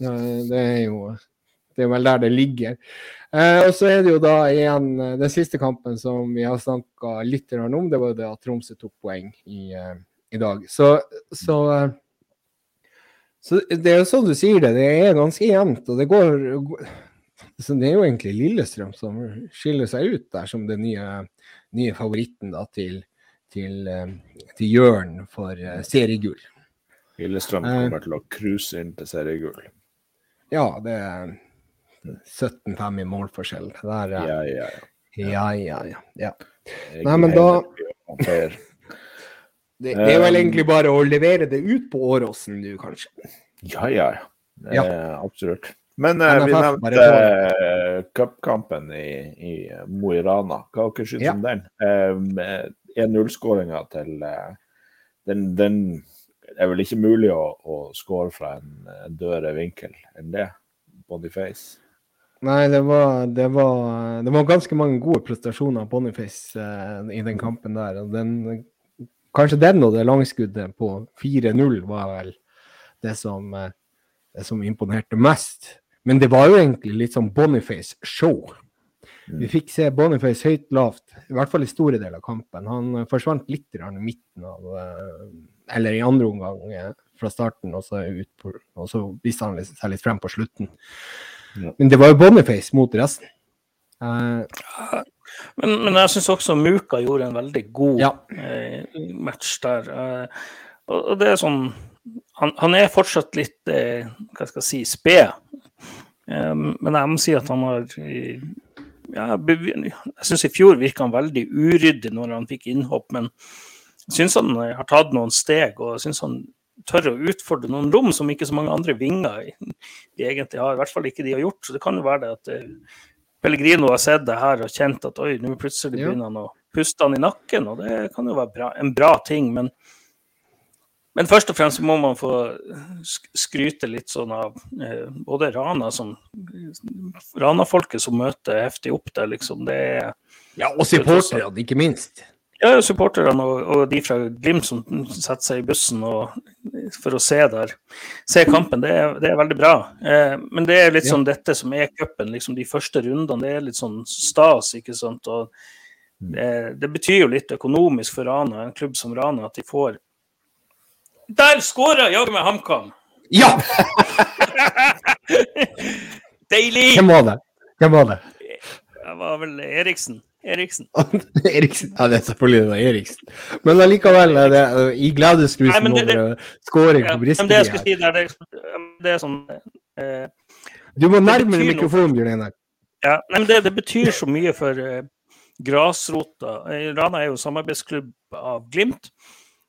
det er jo det er vel der det ligger. Eh, og så er det jo da igjen eh, den siste kampen som vi har snakka litt om, det var det at Tromsø tok poeng i, eh, i dag. Så, så, eh, så, det er jo sånn du sier det, det er ganske jevnt. Og det går så Det er jo egentlig Lillestrøm som skiller seg ut der som den nye, nye favoritten da til, til, til Jørn for seriegull. Lillestrøm kommer til å cruise inn til seriegull. Ja, det 17-5 i målforskjell. Der, ja, ja, ja. ja, ja, ja, ja. Nei, men da det, det, er vel egentlig bare å levere det ut på Åråsen nå, kanskje? Ja, ja. ja. absolutt. Men eh, vi nevnte eh, cupkampen i, i Mo i Rana. Hva dere syns ja. om den? Eh, 1-0-skåringa til uh, den, den, er vel ikke mulig å, å skåre fra en dødere vinkel enn det. Boniface. Nei, det var, det, var, det var, ganske mange gode prestasjoner av Boniface eh, i den kampen der. den, Kanskje den og det langskuddet på 4-0 var vel det som, eh, det som, imponerte mest. Men det var jo egentlig litt sånn Boniface-show. Mm. Vi fikk se Boniface høyt lavt, i hvert fall i store deler av kampen. Han eh, forsvant litt i midten av eh, Eller i andre omgang eh, fra starten, og så, ut på, og så viste han seg litt frem på slutten. Men det var jo Boniface mot resten. Uh, men, men, jeg syns også Muka gjorde en veldig god ja. uh, match der. Uh, og, det er sånn Han, han er fortsatt litt hva skal jeg si, sped. men jeg må si at han har ja, Jeg syns i fjor virka han veldig uryddig når han fikk innhopp, men jeg syns han har tatt noen steg. og jeg synes han tør å utfordre noen rom som ikke så mange andre vinger de <laughs> egentlig har. I hvert fall ikke de har gjort. Så det kan jo være det at uh, Pellegrino har sett det her og kjent at oi, nå plutselig begynner han å puste han i nakken. Og det kan jo være bra, en bra ting. Men, men først og fremst må man få skryte litt sånn av uh, både Rana som Rana-folket som møter heftig opp der, liksom. Det er Ja, og supporterne, ikke minst. Ja, supporterne og, og, de fra Glimt som setter seg i bussen og, for å se der. Se kampen, det er, det er veldig bra. Eh, men det er litt ja. sånn dette som er cupen, liksom de første rundene. Det er litt sånn stas, ikke sant. Og det, det betyr jo litt økonomisk for Rana, en klubb som Rana, at de får Der skåra jaggu meg HamKam! Ja! <laughs> Deilig! Hvem var det? Hvem var det? Det var vel Eriksen. Eriksen. <laughs> Eriksen. Ja, det er selvfølgelig det var Eriksen. Men allikevel er det uh, i gledesgrusen over skåring scoring på Bristol. det jeg skulle si der, det, det er sånn eh, Du må nærmere mikrofonen, Bjørn Einar. Ja, nei, men det, det, betyr så mye for eh, grasrota. Rana er jo samarbeidsklubb av Glimt.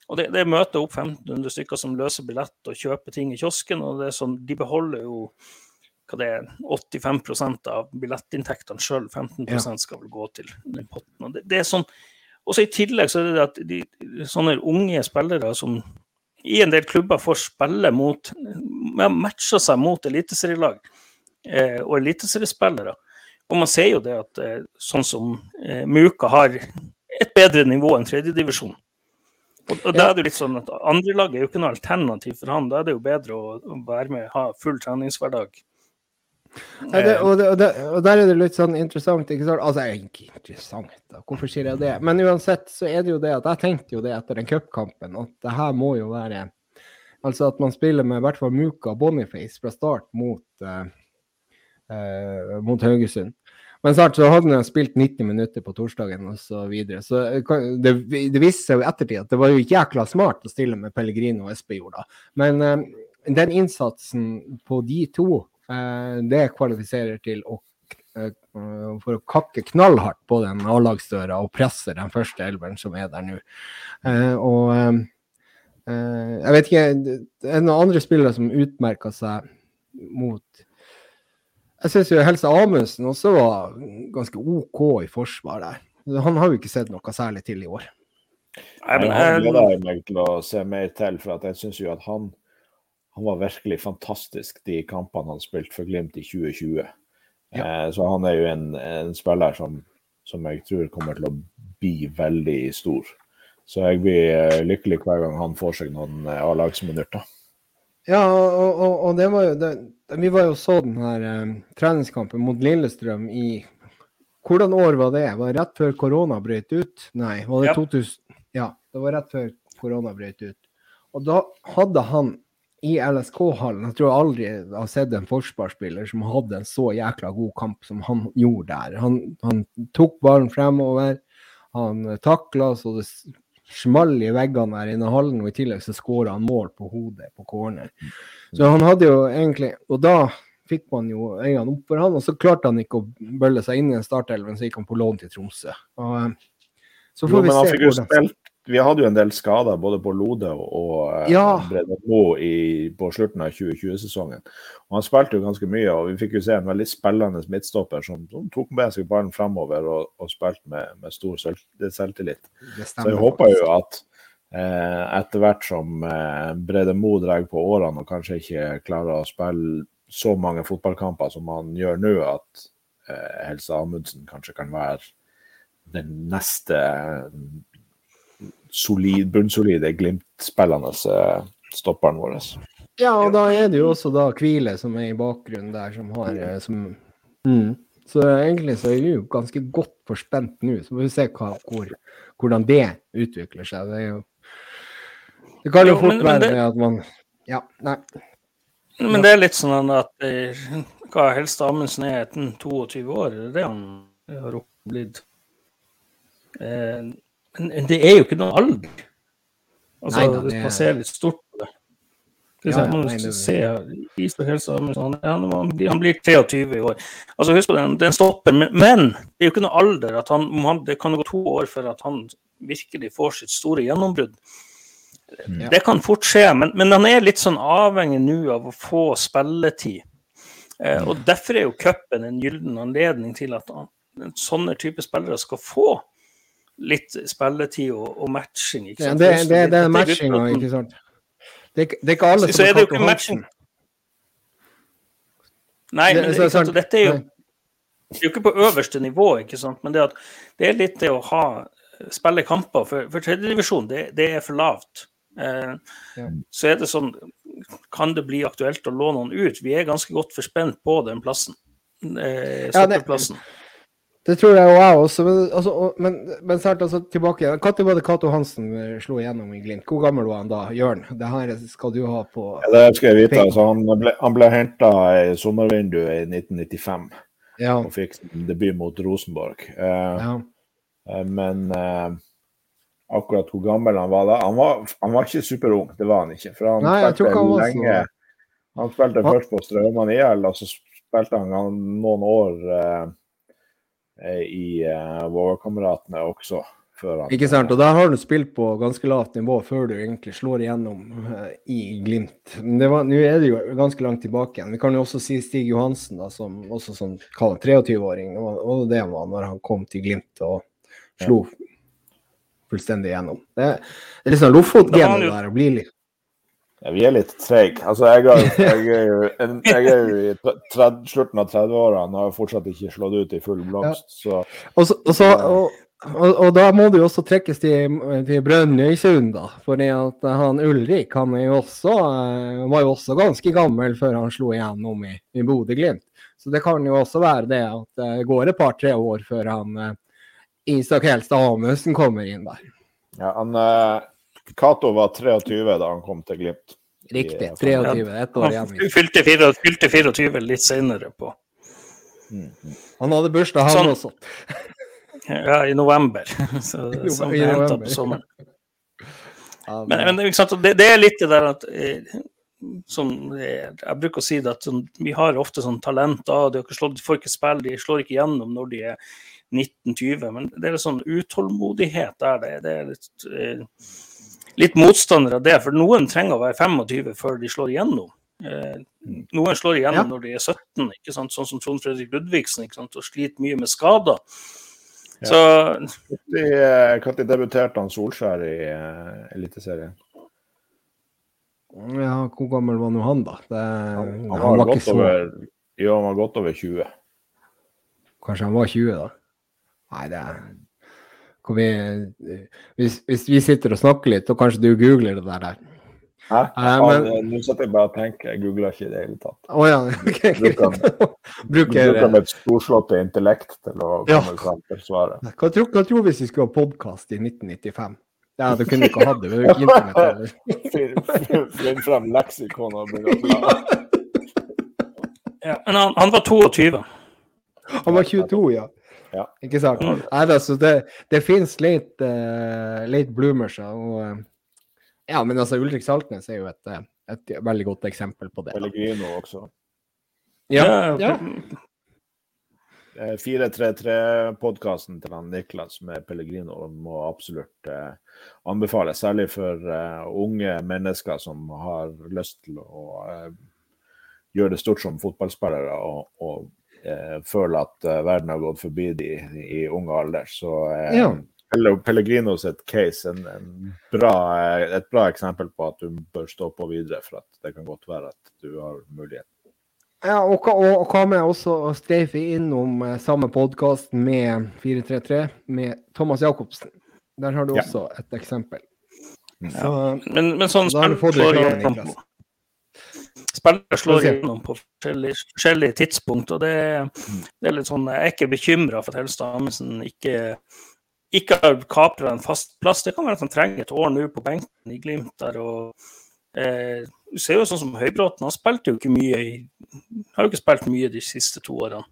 Og det, det møter opp 1500 stykker som løser billett og kjøper ting i kiosken. og det er sånn, De beholder jo hva det er, 85% av billettinntektene sjøl. 15 ja. skal vel gå til den potten. og det, det er sånn, også I tillegg så er det at de, sånne unge spillere som i en del klubber får spille mot matcher seg mot eliteserielag eh, og eliteseriespillere. Og man ser jo det at eh, sånn som eh, Muka har et bedre nivå enn tredjedivisjon. Og, og da er det litt sånn at Andrelaget er jo ikke noe alternativ for han. Da er det jo bedre å, å være med, ha full treningshverdag ja, det, og, det, og, det, og, der er det litt sånn interessant. ikke sant? Altså, ikke interessant, da. hvorfor sier jeg det? Men uansett så er det jo det at jeg tenkte jo det etter den cupkampen, at det her må jo være Altså at man spiller med i hvert fall Muka og Boniface fra start mot, uh, uh, mot Haugesund. Men snart så hadde han spilt 90 minutter på torsdagen osv. Så, videre. så det, det viste seg jo ettertid at det var jo jækla smart å stille med Pellegrino og Espejord da. Men uh, den innsatsen på de to Eh, det kvalifiserer til å eh, for å kakke knallhardt på den A-lagsdøra og presse den første elveren som er der nå. Eh, og jeg vet ikke Det er noen andre spillere som utmerker seg mot Jeg syns jo Helse Amundsen også var ganske OK i forsvar der. Han har jo ikke sett noe særlig til i år. Nei, men Han gleder meg til å se mer til, for jeg syns jo at han han var virkelig fantastisk de kampene han spilte for Glimt i 2020. Ja. Eh, så han er jo en, en spiller som, som, jeg tror kommer til å bli veldig stor. Så jeg blir eh, lykkelig hver gang han får seg noen eh, A-lagsminutter. Ja, og, og, og, det var jo det, Vi var jo så den her eh, treningskampen mot Lillestrøm i Hvordan år var det? Var det rett før korona brøt ut? Nei, var det ja. 2000? Ja, det var rett før korona brøt ut. Og da hadde han i LSK-hallen. Jeg tror jeg aldri har sett en forsvarsspiller som hadde en så jækla god kamp som han gjorde der. Han, han tok ballen fremover, han takla så det small i veggene der inne i hallen, og i tillegg så skåra han mål på hodet på corner. Så han hadde jo egentlig Og da fikk man jo øynene opp for han, og så klarte han ikke å bølle seg inn i en startelven, så gikk han på lån til Tromsø. Og, eh, så får jo, vi se hvordan vi hadde jo en del skader både på Lode og eh, ja. Brede Mo på slutten av 2020-sesongen. Og Han spilte jo ganske mye, og vi fikk jo se en veldig spillende midtstopper som, som tok med seg ballen fremover og, og spilte med, med, stor selv, selvtillit. Så jeg håper jo at eh, etter hvert som eh, Brede Mo drar på årene og kanskje ikke klarer å spille så mange fotballkamper som han gjør nå, at eh, Helse Amundsen kanskje kan være den neste solid, bunnsolide Glimt-spillende stopperen vår. Ja, og da er det jo også da Kvile som er i bakgrunnen der, som har eh, som, mm. Så egentlig så er vi jo ganske godt forspent nå. Så får vi se hva, hvor, hvordan det utvikler seg. Det er jo Det kan jo, jo fort men, være det, at man Ja, nei. Men det er litt sånn at eh, hva Helst Amundsen er etter 22 år, det er det han har blitt. Eh, men det er jo ikke noe alder. Altså, nei, man ser litt stort på det. Ja, ja, nei, det... se, han, han, han, blir 23 i år. Altså, husk på den, den stopper. Men, men, det er jo ikke noe alder. han, han, Det kan gå to år før at han virkelig får sitt store gjennombrudd. Ja. Det kan fort skje, men, men, han er litt sånn avhengig nå av å få spilletid. Eh, og Derfor er jo cupen en gyllen anledning til at han, sånne type spillere skal få litt spilletid og, og matching. Ikke sant? Ja, det, det, det, er matchinga, ikke sant. Det, det, er ikke alle som har ikke matching. Nei, men det, sant, dette er jo det er jo ikke på øverste nivå, ikke sant? men det, at, det er litt det å ha spille kamper. For, for tredjedivisjon, det, det er for lavt. Eh, ja. Så er det sånn Kan det bli aktuelt å låne noen ut? Vi er ganske godt forspent på den plassen. Eh. Ja, Det tror jeg og jeg også. Men, altså, men, men snart altså, tilbake igjen. Når var det Cato Hansen eh, slo igjennom i Glimt? Hvor gammel var han da? Jørn, det her skal du ha på ja, Det skal jeg vite. Altså, han ble, han ble henta i sommervinduet i 1995 ja. og fikk debut mot Rosenborg. Eh, ja. eh, men eh, akkurat hvor gammel han var da han var, han var, ikke superung, det var han ikke. For han Nei, spilte han lenge. Han spilte først på Straumann IL, og så spilte han noen år Eh, i uh, Vågakameratene også. Han, ikke sant, og der har du spilt på ganske lavt nivå før du egentlig slår igjennom uh, i Glimt. Men nå er det jo ganske langt tilbake igjen. Vi kan jo også si Stig Johansen, da, som også som 23-åring. Det var det var når han kom til Glimt og slo ja. fullstendig igjennom. Det, det er liksom Lofot-genet der å bli litt ja, vi er litt treige. Altså, jeg, jeg, er jo, jeg er jo i 30, slutten av 30-årene og har fortsatt ikke slått ut i full blomst. Så, og, så, og, så, og, og, da må det jo også trekkes til, til Brønnøysund, da. For han Ulrik han jo også, eh, var jo også ganske gammel før han slo igjennom i, i Bodø-Glimt. Så det kan jo også være det at det går et par-tre år før han eh, Isak Helstad Amundsen kommer inn der. Ja, han... Cato var 23 da han kom til Glimt. Riktig. 23. Ett år igjen. Han fylte 24, fylte 24 litt senere på. Mm. Han hadde bursdag, han sånn, også. Ja, i november. Så, <laughs> I som november. på sommeren. Men, men det, det, er litt det der at eh, som Jeg bruker å si det at sånn, vi har ofte sånn talent. Ah, de, slått, de får ikke spille, de slår ikke gjennom når de er 19-20. Men det er sånn utålmodighet der. Det, det er litt eh, litt motstander av det. For noen trenger å være 25 før de slår igjennom. Eh, noen slår igjennom ja. når de er 17, ikke sant? sånn som Trond Fredrik Ludvigsen, ikke sant? og sliter mye med skader. Ja. Så Når debuterte han Solskjær i uh, Eliteserien? Ja, hvor gammel var nå han, da? Det, han, han, han, var, var godt over, ja, han var godt over 20. Kanskje han var 20, da? Nei, det er vi, hvis, hvis, vi sitter og snakker litt, og kanskje du googler det der. Hæ? Uh, Nå satt jeg bare og tenker, jeg googler ikke i det hele tatt. Oh, ja. <laughs> okay, bruker, <laughs> bruker, bruker mitt storslåtte intellekt til å komme ja. fram til svaret. Hva tror, hva tror hvis vi skulle ha podkast i 1995? Ja, du kunne ikke hatt det. Vi ikke internett. <laughs> Finn frem leksikon og begynne ja, Men han, han var 22. Han var 22, ja. Ja. Ikke sant? Mm. Nei, så det, det fins litt uh, late bloomers. Og, uh, ja, men altså, Ulrik Saltnes er jo et, eh, et, veldig godt eksempel på det. Pellegrino også. Ja. ja. 433-podkasten til han Niklas med Pellegrino må absolutt uh, anbefales. Særlig for uh, unge mennesker som har lyst til å uh, gjøre det stort som fotballspillere og, og eh, føler at eh, verden har gått forbi de i ung alder. Så eh, ja. Pellegrinos et case, en, en bra, eh, et bra eksempel på at du bør stå på videre, for at det kan godt være at du har mulighet. Ja, og, og, og hva med også å streife innom eh, samme podkast med 433 med Thomas Jacobsen. Der har du også ja. et eksempel. Så, men, men sånn spill det igjennom Spillere slår igjennom på forskjellige, forskjellige tidspunkt. og det, det, er litt sånn, Jeg er ikke bekymra for at Helstad Amundsen ikke, ikke har kapra en fast plass. Det kan være at han trenger et år nå på benken i Glimt. der, og eh, Du ser jo sånn som Høybråten, han spilte jo ikke mye i, har jo ikke spilt mye de siste to årene.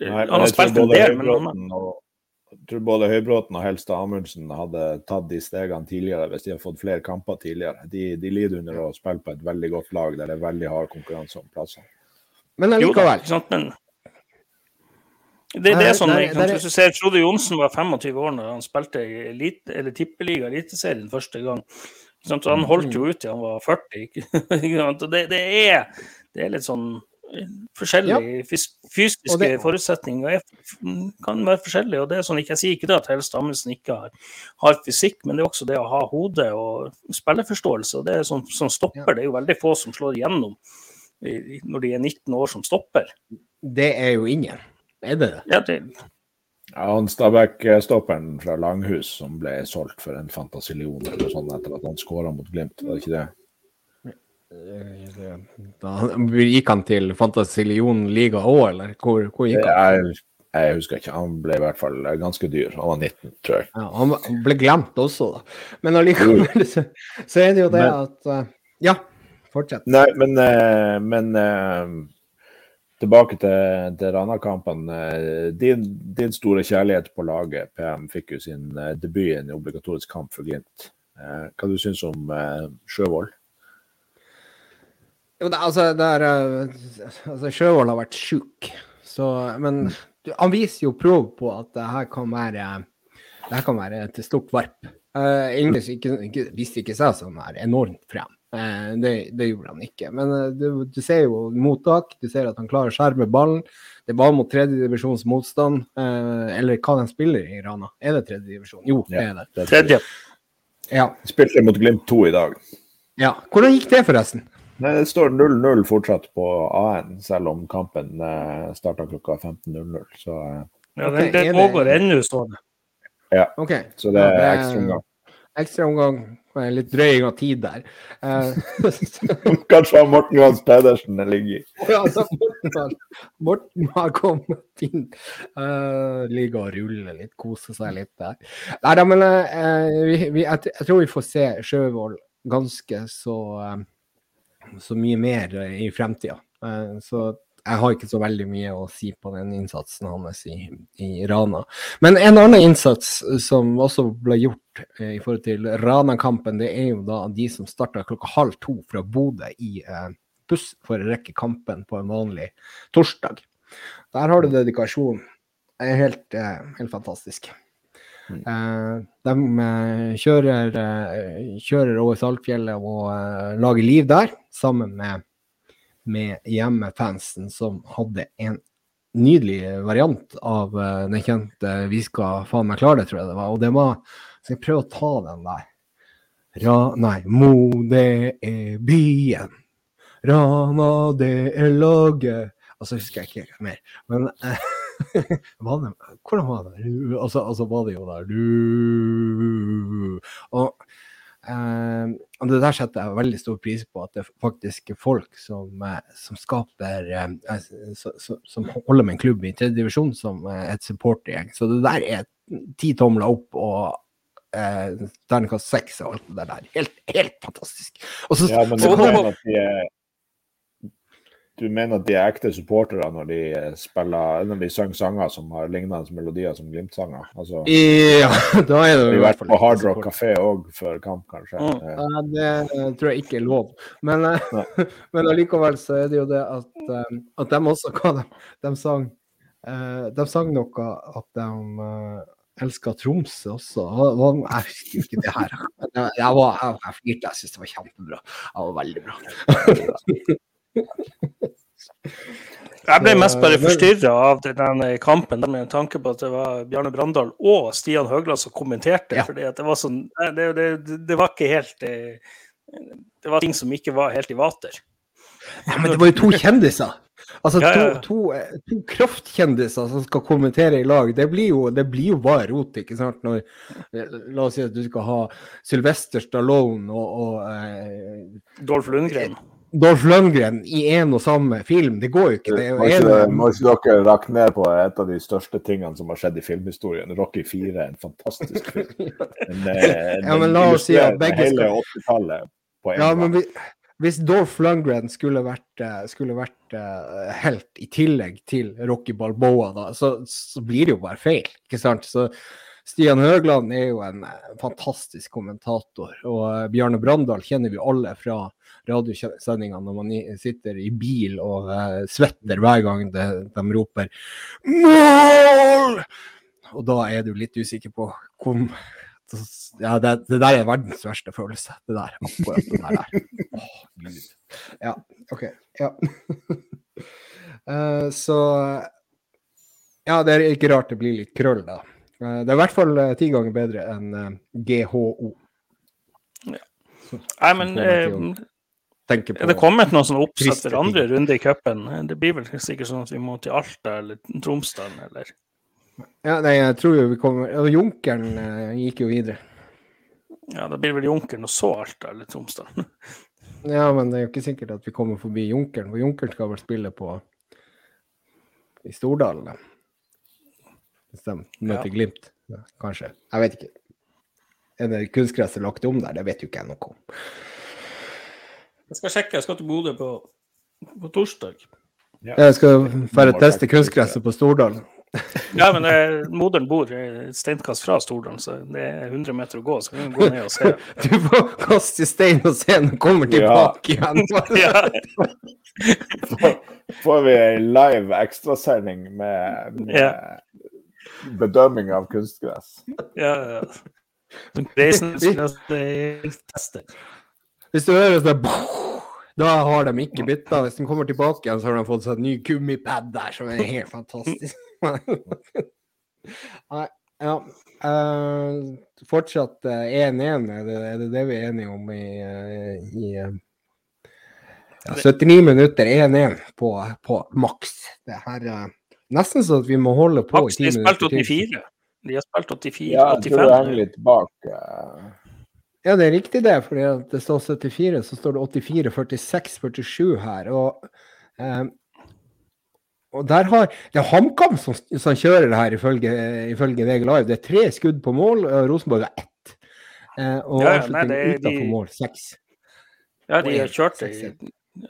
Nei, han har spilt en del, men han, og jeg tror både Høybråten og Helstad Amundsen hadde tatt de stegene tidligere hvis de hadde fått flere kamper tidligere. De, de lider under å spille på et veldig godt lag der det er veldig hard konkurranse om plassene. Men allikevel. Jo, men det, det, er sånn, der, der, Hvis du ser Frode Johnsen var 25 år når han spilte i elite, eller tippeliga Eliteserien første gang. Så han holdt jo ut til han var 40. <laughs> det, det, er, det er litt sånn forskjellige ja. fysiske det, forutsetninger er, kan være forskjellige. og det er sånn, Jeg sier ikke det at Helst Amundsen ikke har, har, fysikk, men det er også det å ha hode og spilleforståelse. og det er sånn, Som stopper, ja. det er jo veldig få som slår igjennom når de er 19 år som stopper. Det er jo ingen. Er det det? Ja, det ja, han Stabæk-stopperen fra Langhus som ble solgt for en fantasillion eller sånn etter at han skåra mot Glimt, var det ikke det? Da gikk han til Fantasilion liga òg, eller hvor, hvor, gikk han? Jeg husker ikke. Han ble i hvert fall ganske dyr. Han var 19, tror jeg. Ja, han ble glemt også, da. Men allikevel <laughs> så, så, er det jo det men, at uh, Ja, fortsett. Nei, men, uh, men uh, tilbake til, til Rana-kampene. Din, din, store kjærlighet på laget, PM, fikk jo sin debut i en obligatorisk kamp for Glimt. Hva du syns du om Sjøvold? Jo, det, altså, det er, altså, Sjøvold har vært sjuk, men han viser jo prov på at det her kan være, det her kan være et stort varp. Uh, ikke, ikke, viste ikke seg som her enormt frem. Uh, det, det, gjorde han ikke. Men uh, du, du, ser jo mottak, du ser at han klarer å skjerme ballen. Det var mot tredjedivisjons motstand, uh, eller hva de spiller i Rana. Er det tredjedivisjon? Jo, ja, det er det. Tredje. Ja. Spilte mot Glimt 2 i dag. Ja. Hvordan gikk det, forresten? Det står 0-0 fortsatt på A1, selv om kampen eh, starta klokka 15.00. Så eh. Ja, det, det pågår ennå, står det. Ja, okay. så det er ekstraomgang. Ekstraomgang. Litt drøying av tid der. Uh, <laughs> <laughs> Kanskje Morten Johans Pedersen det ligger i. ja, altså, Morten, Morten har kommet inn. Uh, ligger og ruller litt, koser seg litt der. Nei da, men uh, vi, vi, jeg, jeg, tror vi får se Sjøvold ganske så så mye mer i fremtida. Eh, så jeg har ikke så veldig mye å si på den innsatsen hans i, i Rana. Men en annen innsats som også ble gjort eh, i forhold til Rana-kampen, det er jo da de som starta klokka halv to fra Bodø i eh, buss for å rekke kampen på en vanlig torsdag. Der har du dedikasjon. Det er helt, eh, helt fantastisk. Mm. de eh, kjører, eh, kjører, over Saltfjellet og lager liv der, sammen med, med hjemmefansen, som hadde en nydelig variant av den kjente 'Vi skal faen meg klare det', tror jeg det var. Og det var Skal jeg prøve å ta den der? Ra, nei, Mo, det er byen. Rana, det er laget. Og så husker jeg ikke mer. Men eh, <laughs> <laughs> var det, hvordan var det? Altså, altså var det jo der du Og eh, det der setter jeg veldig stor pris på, at det er faktisk folk som, eh, som skaper eh, Som holder med en klubb i tredje divisjon som et supportergjeng. Så det der er ti tomler opp og eh, terningkast seks og alt det der. Helt, helt fantastisk. Og så, ja, men det så, så, du mener at de er ekte supportere når de spiller når de synger sanger som har lignende melodier som Glimt-sanger? Altså, ja, <laughs> da er det jo i hvert fall på Hard Rock Café òg før kamp, kanskje? Mm. Ja, det tror jeg ikke er lov. Men, eh, <laughs> men allikevel så er det jo det at, eh, at de også <laughs> hva de, de sang eh, De sang noe at de elska Tromsø også. Jeg husker ikke det her. Jeg, var, jeg, jeg flirte, jeg syntes det var kjempebra. Det var veldig bra. Jeg ble mest bare forstyrra av den kampen med tanke på at det var Bjarne Brandal og Stian Høgland som kommenterte. Ja. fordi det var sånn det, det, det, var ikke helt eh, Det var ting som ikke var helt i vater. Ja, men det var jo to kjendiser. Altså ja, ja. To, to, to, kraftkjendiser som skal kommentere i lag. Det blir jo, det blir jo bare rot, ikke sant. Når, la oss si at du skal ha Sylvester Stallone og, og eh, Dolph Lundgren. Dolph Lundgren i en og samme film. Det går jo ikke. Det må ikke, en... må ikke dere rakke ned på et av de største tingene som har skjedd i filmhistorien. Rocky 4 er en fantastisk film. <laughs> En, en, ja, men la oss si at begge skal... Hele 80-tallet på en ja. Men hvis Dolph Lundgren skulle vært, eh, skulle vært uh, helt i tillegg til Rocky Balboa, da, så, så, blir det jo bare feil. ikke sant? Så Stian Høgland er jo en uh, fantastisk kommentator. Og uh, Bjarne Brandal kjenner vi alle fra radiosendingene når man sitter i bil og uh, svetter hver gang de, de roper 'mål'! Og da er du litt usikker på hvor ja, det, det, der er verdens verste følelse. Det der. Akkurat det der. Oh, Gud. Ja, OK. Ja. uh, <laughs> så Ja, det er ikke rart det blir litt krøll, da. Uh, det er i hvert fall uh, ti ganger bedre enn GHO. Ja. Nei, men det på. Er det kommet noen sånn oppsett til andre runde i cupen? Det blir vel sikkert sånn at vi må til Alta eller Tromsdalen eller Ja, nei, jeg tror jo vi kommer Junkeren uh, gikk jo videre. Ja, da blir vel Junkeren og så Alta eller Tromsdalen. <laughs> ja, men det er jo ikke sikkert at vi kommer forbi Junkeren, for Junkeren skal vel spille på i Stordalen. Hvis de møter ja. Glimt. Kanskje. Jeg vet ikke. Er det kunstgresset lagt om der? Det vet jo ikke jeg noe om. Jeg skal sjekke. Jeg skal til Bodø på, på torsdag. Ja. Jeg skal bare teste kunstgresset på Stordalen. <laughs> ja, men eh, moderen bor et steinkast fra Stordalen, så det er 100 meter å gå. Så kan vi gå ned og se. <laughs> Du får kaste stein og se når du kommer tilbake ja. igjen. <laughs> får vi ei live ekstrasending med, med ja. Bedømming av kunstgress? Ja, ja. Reisen <laughs> tester. Hvis du hører sånn da har de ikke bytta. Hvis de kommer tilbake igjen, så har de fått seg et ny gummipad der, som er helt fantastisk. <laughs> Nei, ja. Uh, fortsatt 1-1, uh, er, er, det det vi er enige om i, uh, i ja, 79 minutter 1-1 på, på maks. Det her Nesten så at vi må holde på Max, i ti minutter til. 84. De har spilt 84, ja, 85. Ja, du henger litt bak. Ja, det er riktig det. fordi det står 74, så står det 84, 46, 47 her. Og, um, og der har Det er HamKam som, som, kjører det her, ifølge, ifølge VG Live. Det er tre skudd på mål, og Rosenborg har ett. Uh, og ja, avslutning utenfor mål, seks. Ja, de har kjørt det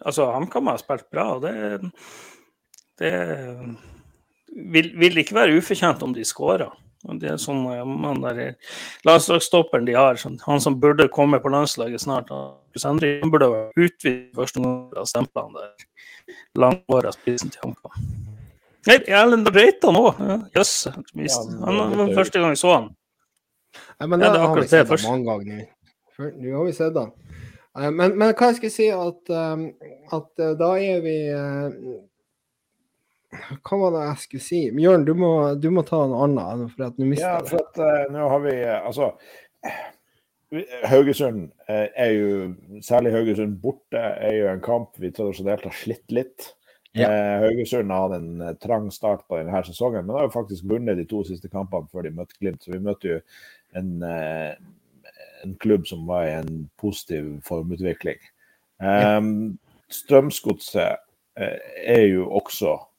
Altså, HamKam har spilt bra, og det, det vil, vil ikke være ufortjent om de skårer. Det er sånn man der Landslagsstopperen de har, sånn, han som burde komme på landslaget snart, han burde vært utvist første gang av stemplene der. Langhåra spissen til HamKam. Nei, Erlend Reitan òg. Jøss. Han var første gang jeg så han. Nei, men ja, det har vi sett det mange ganger. Nå har vi sett det. Men, men hva jeg skal si, at, um, at uh, da er vi hva var det jeg skulle si? Jørn, du må, du må ta noe annet. for at nå Ja, for at uh, nå har vi uh, Altså, Haugesund uh, er jo Særlig Haugesund borte er jo en kamp vi tradisjonelt har slitt litt. Ja. Haugesund har hatt en trang start på denne sesongen, men har jo faktisk vunnet de to siste kampene før de møtte Glimt. Så vi møtte jo en, en klubb som var i en positiv formutvikling. Um, Strømsgodset er jo også Eh,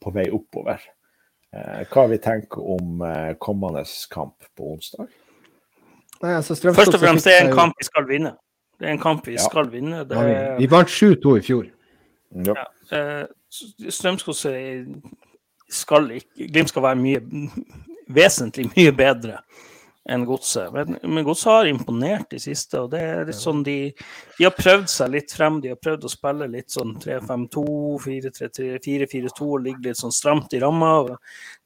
på vei oppover. Eh, hva vi tenker om eh, kommende kamp på onsdag? Nei, altså, Først og fremst det er en kamp vi skal vinne. Det er en kamp vi ja. skal vinne. Det... Vi vant 7-2 i fjor. Ja. ja. Strømsgodset skal ikke Glimt skal være mye vesentlig mye bedre enn Godset. Men, men Godset har imponert de siste. og det er litt sånn de, de, har prøvd seg litt frem. De har prøvd å spille litt sånn 3-5-2, 4-4-2 og ligge litt sånn stramt i ramma.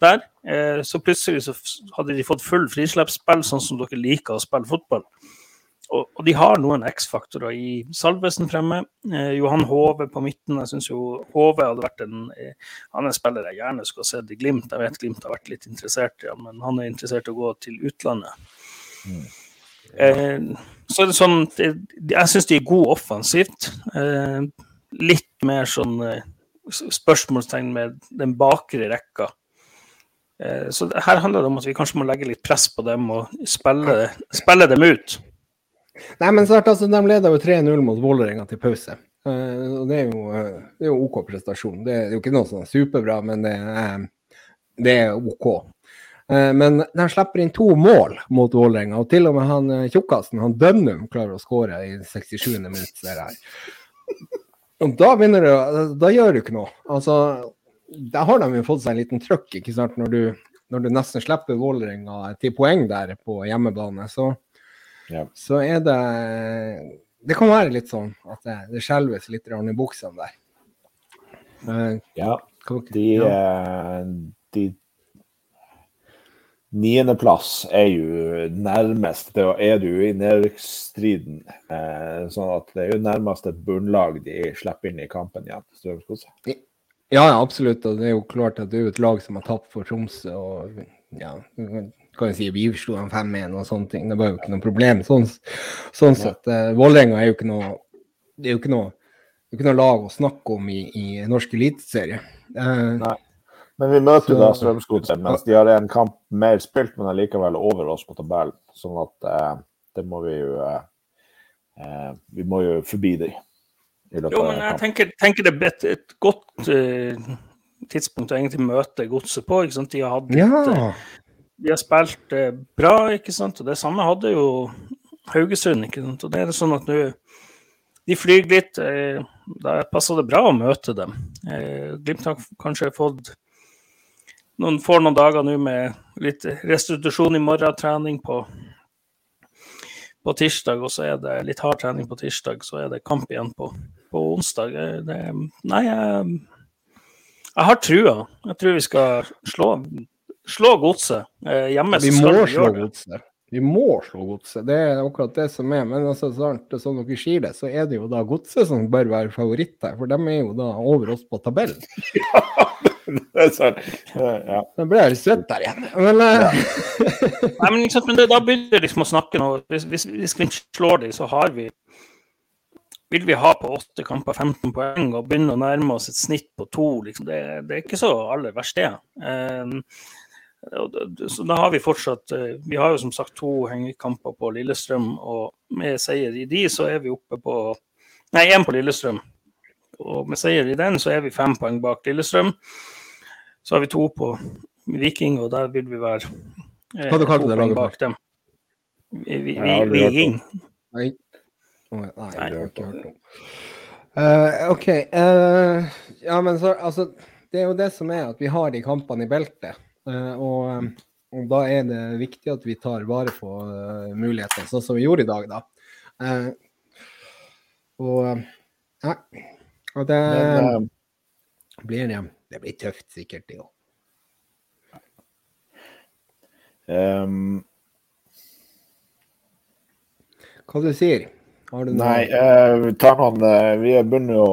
Der. Eh, så plutselig så hadde de fått full frislippsspill, sånn som dere liker å spille fotball. Og, og, de har noen X-faktorer i Salvesen fremme. Eh, Johan Hove på midten. Jeg syns jo Hove hadde vært en eh, Han er spiller jeg gjerne skulle ha sett i Glimt. Jeg vet Glimt har vært litt interessert i ham, men han er interessert i å gå til utlandet. Mm. Eh, så er det sånn det, Jeg syns de er gode offensivt. Eh, litt mer sånn eh, spørsmålstegn med den bakre rekka. Eh, så her handler det om at vi kanskje må legge litt press på dem og spille, spille dem ut. Nei, men snart, altså, De leder jo 3-0 mot Vålerenga til pause. Uh, og det er, jo, uh, det er jo OK prestasjon. Det er jo ikke noe som er superbra, men det er, det er OK. Uh, men de slipper inn to mål mot Vålerenga, og til og med han tjukkasen, han Dønnum, klarer å skåre i 67. minutt. Og da begynner det Da gjør du ikke noe. Altså, da har de jo fått seg en liten trøkk, ikke sant, når du, når du nesten slipper Vålerenga til poeng der på hjemmebane. så ja. så er det Det kan være litt sånn at det, det skjelves litt i buksene der. Uh, ja. De, ja. Eh, de Niendeplass er jo nærmest det, er du i nedrykksstriden. Eh, sånn at det er jo nærmest et bunnlag de slipper inn i kampen igjen. Ja, ja, absolutt. Og det er jo klart at det er et lag som har tapt for Tromsø. og ja, kan jo si, vi slo dem 5-1 og sånne ting. Det var jo ikke noe problem sånn, sånn sett. Uh, Vålerenga er jo ikke noe det er jo ikke noe, det er ikke noe lag å snakke om i, i norsk eliteserie. Uh, Nei. Men vi møter jo da Strømsgodset mens de har en kamp mer spilt, men allikevel over oss på tabellen. Sånn at uh, det må vi jo uh, Vi må jo forbi dem. Jo, men jeg tenker, tenker det er et, et godt tidspunkt å egentlig møte godset på. ikke sant? De har, hatt et, ja. De har spilt bra, ikke sant. Og det samme hadde jo Haugesund. ikke sant? Og det er sånn at nå de flyr litt. Da passer det bra å møte dem. Glimt har kanskje fått noen får noen dager nå med litt restitusjon i morgen, trening på, på tirsdag, og så er det litt hard trening på tirsdag, så er det kamp igjen på, på onsdag. Det, nei, jeg, jeg, har trua. Jeg tror vi skal slå, slå godset eh, hjemme. Vi må slå godset. Vi må slå godset, det er akkurat det som er. Men altså, sånn, som dere sier det, så er det jo da godset som bør være favoritt her. For de er jo da over oss på tabellen. <laughs> det er sant. ja. Da ble jeg litt svett der igjen. Men, ja. <laughs> Nei, men, liksom, men det, da begynner vi liksom å snakke nå. Hvis, hvis, hvis vi slår dem, så har vi vil vi ha på åtte kamper 15 poeng og begynne å nærme oss et snitt på to, liksom, det, det, er ikke så aller verst, det. Um, så da har vi fortsatt eh, Vi har jo som sagt to hengekamper på Lillestrøm, og med seier i de så er vi oppe på Nei, én på Lillestrøm. Og med seier i den så er vi fem poeng bak Lillestrøm. Så har vi to på Viking, og der vil vi være eh, Hva kalte du laget bak dem. Viking. Nei. Nei, det har jeg ikke hørt om. Uh, OK. Uh, ja, men så altså Det er jo det som er at vi har de kampene i beltet. Eh, og, eh, og, da er det viktig at vi tar vare på uh, mulighetene, sånn som vi gjorde i dag, da. Og ja. Og det Men, blir det, det blir tøft, sikkert, det òg. Um, Hva du sier du? Nei, vi tar noen Vi begynner å,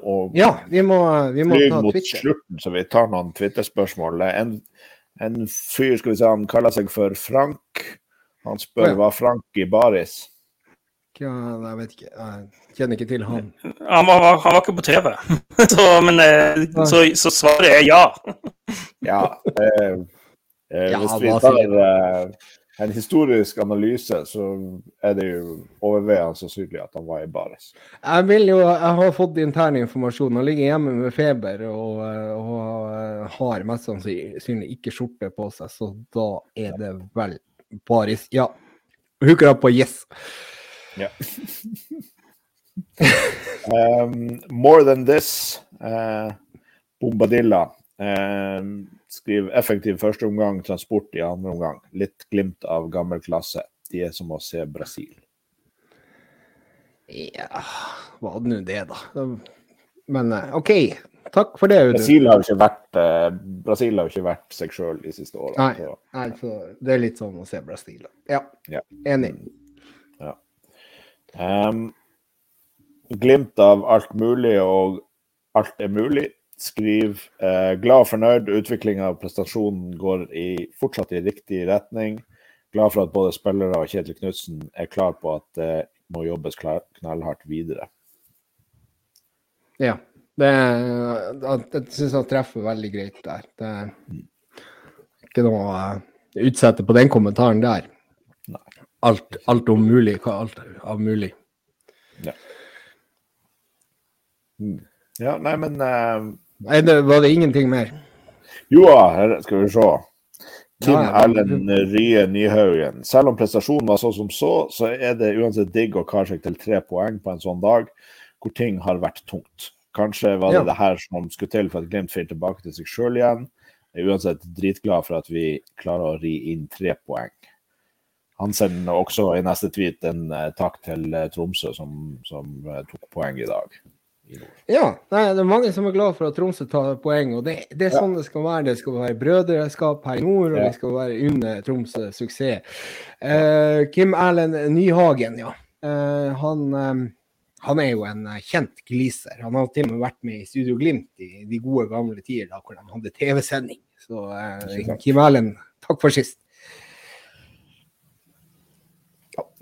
å Ja, vi må, vi må ta mot Twitter. slutten, så vi tar noen Twitter-spørsmål. En en fyr, skal vi si, han kaller seg for Frank. Han spør ja. hva Frank i baris? Ja, jeg vet ikke. Jeg kjenner ikke til han. Han var, han var ikke på TV, <laughs> så, men eh, så, så, svaret er ja. <laughs> ja. uh, eh, ja hvis vi tar eh, en historisk analyse, så er det jo overveiende sannsynlig at han var i baris. Jeg vil jo, jeg har fått intern informasjon. Han ligger hjemme med feber og, og har mest sannsynlig ikke skjorte på seg, så da er det vel baris. Ja. Hooker opp på yes. Ja. <laughs> um, more than this, uh, Bombadilla. Um, Skriv effektiv første omgang, transport i andre omgang. Litt glimt av gammel klasse. De er som å se Brasil. Ja Var det nå det, da? Men eh, OK. Takk for det. Brasil har jo ikke vært, eh, ikke vært seg sjøl de siste åra. Nei, nei, så det er litt sånn å se Brasil. Ja. ja. Enig. Ja. Um, glimt av alt mulig og alt er mulig skriver eh, glad og fornøyd. Utviklinga av prestasjonen går i, fortsatt i riktig retning. Glad for at både spillere og Kjetil Knutsen er klar på at det må jobbes klar, knallhardt videre. Ja. Det, jeg syns han treffer veldig greit der. Det er ikke noe å uh, utsette på den kommentaren der. Alt, alt om mulig. Alt av mulig. Ja. Mm. Ja, nei, men uh, det, var det ingenting mer? Jo da, skal vi se. Kim ja, Erlend Rye Nyhaugen. Selv om prestasjonen var så som så, så er det uansett digg å kare seg til tre poeng på en sånn dag hvor ting har vært tungt. Kanskje var det ja. det her som skulle til for at Glimt finner tilbake til seg sjøl igjen. Jeg er uansett dritglad for at vi klarer å ri inn tre poeng. Han sender også i neste tweet en uh, takk til uh, Tromsø, som, som uh, tok poeng i dag. Ja, nei, det er mange som er glad for at Tromsø tar poeng. og Det, det er sånn det skal være. Det skal være brødreskap her i nord, og ja. vi skal være under Tromsø suksess. Uh, Kim Erlend Nyhagen, ja. Uh, han, um, han, er jo en kjent gliser. Han har til og med vært med i Studio Glimt i de gode, gamle tider da hvor de hadde TV-sending. Så uh, Kim Erlend, takk for sist.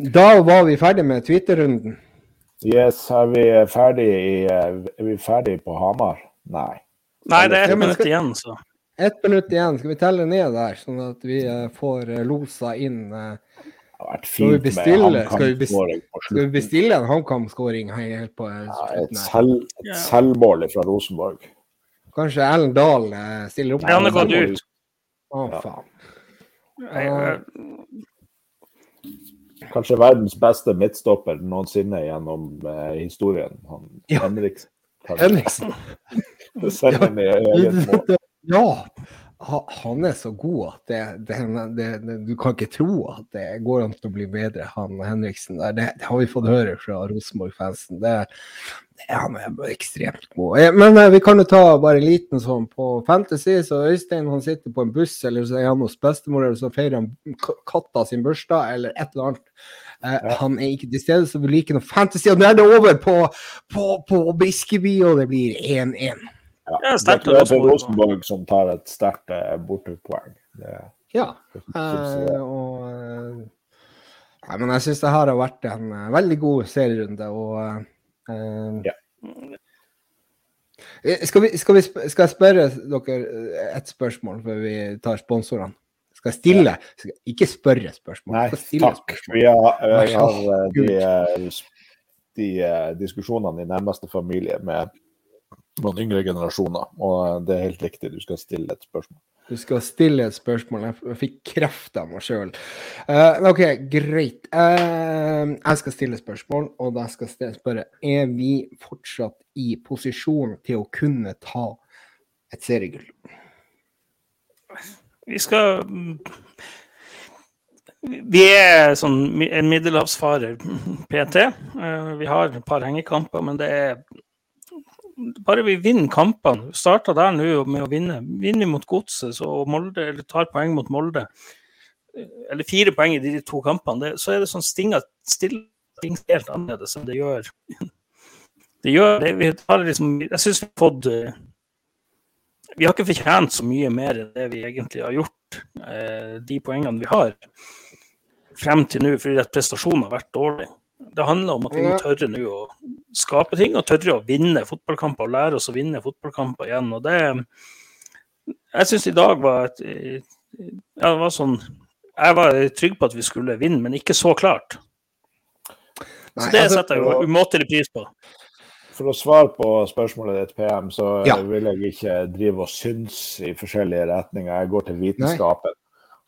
Da var vi ferdig med Twitter-runden. Yes, er vi ferdig, i, er vi ferdig på Hamar? Nei. Nei, det er ett minutt igjen, så. Ett minutt igjen. Skal vi telle ned der, sånn at vi eh, får eh, losa inn skal, vi bestille, skal, vi bestille, skal vi bestille en HamKam-skåring helt på ja, Et, selv, et selvmål fra Rosenborg. Kanskje Ellen Dahl stiller opp? Ja, han er gått ut. Å, faen. Kanskje verdens beste midtstopper noensinne gjennom eh, historien. Han, Ja. Henriksen. Henriksen. <laughs> Sender i eget mål. Ja. Ha- Han er så god at det, det, det, du kan ikke tro at det går an til å bli bedre, han Henriksen. Det, har vi fått høre fra Rosenborg-fansen. Han er ekstremt god. Eh, Men eh, vi kan jo ta bare en liten sånn på Fantasy. Så Øystein han sitter på en buss, eller så er han hos bestemor, eller så feirer han katta sin bursdag, eller et eller annet. Ja. Han er ikke til stede, så vi liker noe fantasy. Og nå er det over på, på, på Briskeby, og det blir 1-1. Ja, sterkt Det er for Rosenborg. Som tar et sterkt eh, bortepoeng. Ja. Eh, og eh, Nei, men jeg syns det her har vært en eh, veldig god serierunde, og eh, Ja. skal, vi, skal, vi, skal jeg spørre dere et spørsmål før vi tar sponsorene? Skal jeg stille? Skal jeg ikke spørre spørsmål. Nei, stille takk. spørsmål. Vi har, vi har eh, de, eh, de diskusjonene i nærmeste familie med noen yngre generasjoner, og eh, det er helt riktig, du skal stille et spørsmål. Du skal stille et spørsmål. Jeg fikk kreft av meg sjøl. OK, greit. Uh, jeg skal stille spørsmål, og da skal jeg spørre Er vi fortsatt i posisjon til å kunne ta et seriegull? Vi skal Vi er sånn en middelhavsfarer PT. Uh, Vi har et par hengekamper, men det er bare vi vinner kampene. Vi starta der nå med å vinne. Vinner vi mot Godset og Molde, eller tar poeng mot Molde, eller fire poeng i de to kampene, så er det sånn stinga stille helt annerledes enn det gjør. Det gjør det. Vi har liksom, jeg syns vi har fått eh, Vi har ikke fortjent så mye mer enn det vi egentlig har gjort, eh, de poengene vi har, frem til nå, fordi at prestasjonen har vært dårlig. Det handler om at vi må tørre nå å skape ting, og tørre å vinne fotballkamper, og lære oss å vinne fotballkamper igjen. og det Jeg syns i dag var et ja, det var sånn Jeg var trygg på at vi skulle vinne, men ikke så klart. Så det altså- setter jeg jo umåtelig pris på. For å svare på spørsmålet ditt, PM, så Ja. vil jeg ikke drive og synes i forskjellige retninger. Jeg går til vitenskapen.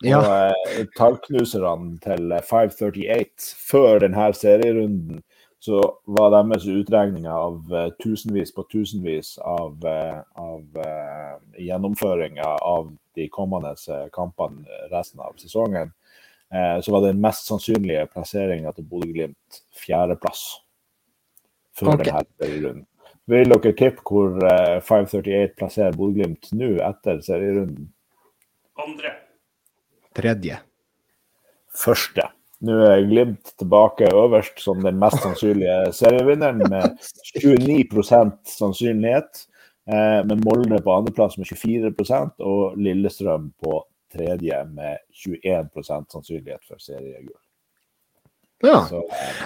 Ja. Og eh, tallknuserne til 538 før denne serierunden, så var deres utregninger av eh, tusenvis på tusenvis av, eh, av eh, gjennomføringer av de kommende eh, kampene resten av sesongen. Eh, så var den mest sannsynlige plasseringa til Bodø-Glimt fjerdeplass før Ok. denne serierunden. Vil dere tippe hvor eh, 538 plasserer Bodø-Glimt nå etter serierunden? Andre. Tredje. første. Nå er Glimt tilbake øverst som den mest sannsynlige serievinneren med 29 sannsynlighet. Eh, med Molde på andreplass med 24% og Lillestrøm på tredje med 21% sannsynlighet for seriegull. Ja. Så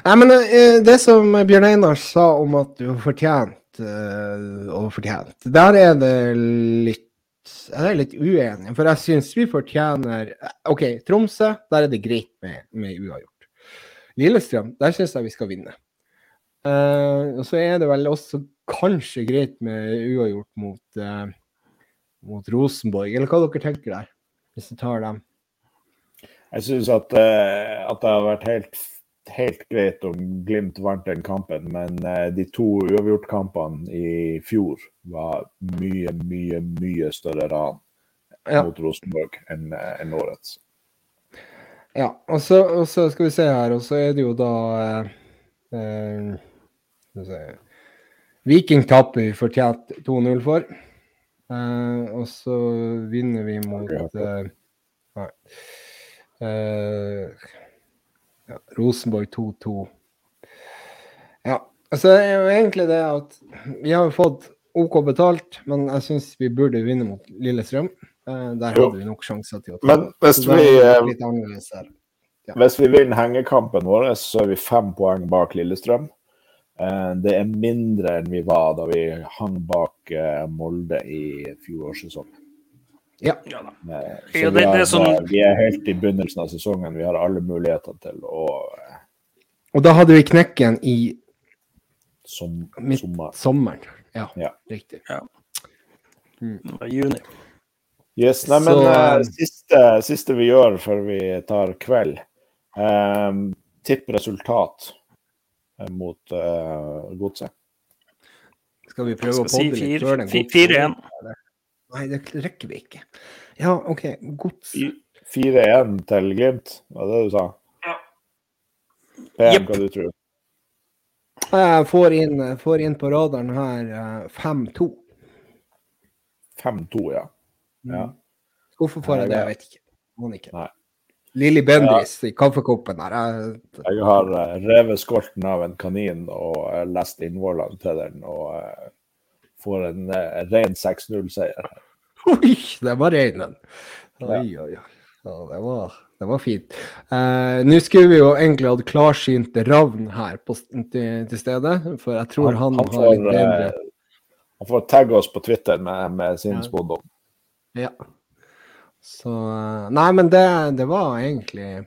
Nei, men eh, det som Bjørn Einar sa om at du har fortjent eh, og fortjent, der er det litt jeg er litt uenig, for jeg syns vi fortjener OK, Tromsø, der er det greit med, med uavgjort. Lillestrøm, der syns jeg vi skal vinne. Uh, og så er det vel også kanskje greit med uavgjort mot, uh, mot Rosenborg, eller hva dere tenker der, hvis du tar dem? jeg syns at, uh, at det har vært helt, helt greit om Glimt vant den kampen, men eh, de to uavgjort-kampene i fjor var mye, mye, mye større ran Ja. mot Rosenborg enn en årets. Ja, og så, og så skal vi se her, og så er det jo da eh, eh. Viking taper vi fortjent 2-0 for. Eh, og så vinner vi mot eh, Nei. Ja, Rosenborg 2-2. Ja, altså det er jo egentlig det at vi har fått OK betalt, men jeg syns vi burde vinne mot Lillestrøm. Eh, der Jo. hadde vi nok sjanser til å ta. Men hvis vi, eh, her. Hvis vi vinner hengekampen vår, så er vi fem poeng bak Lillestrøm. Eh, Det er mindre enn vi var da vi hang bak Molde i fjorårssesongen. Ja. Ja da. Eh, Så Ja, vi, det- det er sånn- vi er helt i begynnelsen av sesongen. Vi har alle muligheter til å eh, Og da hadde vi knekken i som, Midt- sommer. sommeren. Ja, Ja. riktig. Ja. Det var juni. Yes, nei, men uh, siste, siste, vi gjør før vi tar kveld, um, tipp resultat mot uh, godset. Skal vi prøve å podde si litt før den 4-1. Nei, det rekker vi ikke. Ja, OK. Gods 4-1 til Glimt, var det det du sa? Ja. PM, yep. hva du tror Jeg får inn, får inn på radaren her 5-2. 5-2, ja. ja. Mm. Hvorfor får jeg det? Jeg vet ikke. Må ikke. Nei. Lilly Bendriss ja. i kaffekoppen her. Jeg, jeg har uh, revet skolten av en kanin og uh, lest innvollene til den, og får en uh, ren 6-0-seier. <laughs> Oi, det var ren en. Oi, oi, oi. Ja, det, var, det var fint. Uh, Nå skulle vi jo egentlig hatt klarsynt Ravn her på, til, til, stede, for jeg tror han, han, han får, har litt bedre Han får tagge oss på Twitter med, med sin ja. spådom. Ja. Så Nei, men det, det, var egentlig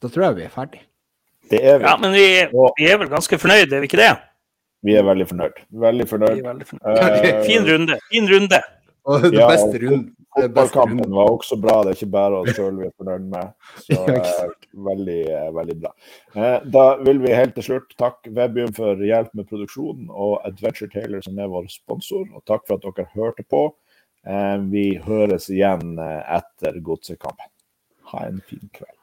Da tror jeg vi er ferdig. Det er vi. Ja, men vi, vi er vel ganske fornøyd, er vi ikke det? Vi er veldig fornøyd. Veldig fornøyd. Veldig fornøyd. Uh, fin runde. Fin runde. Og det ja, beste runden. Fotballkampen var også bra, det er ikke bare oss sjøl vi er fornøyd med. <laughs> Så eh, veldig, eh, veldig bra. Eh, da vil vi helt til slutt takke Webium for hjelp med produksjonen, og Adventure Taylor som er vår sponsor. Og takk for at dere hørte på. Eh, vi høres igjen eh, etter godsekampen. Ha en fin kveld.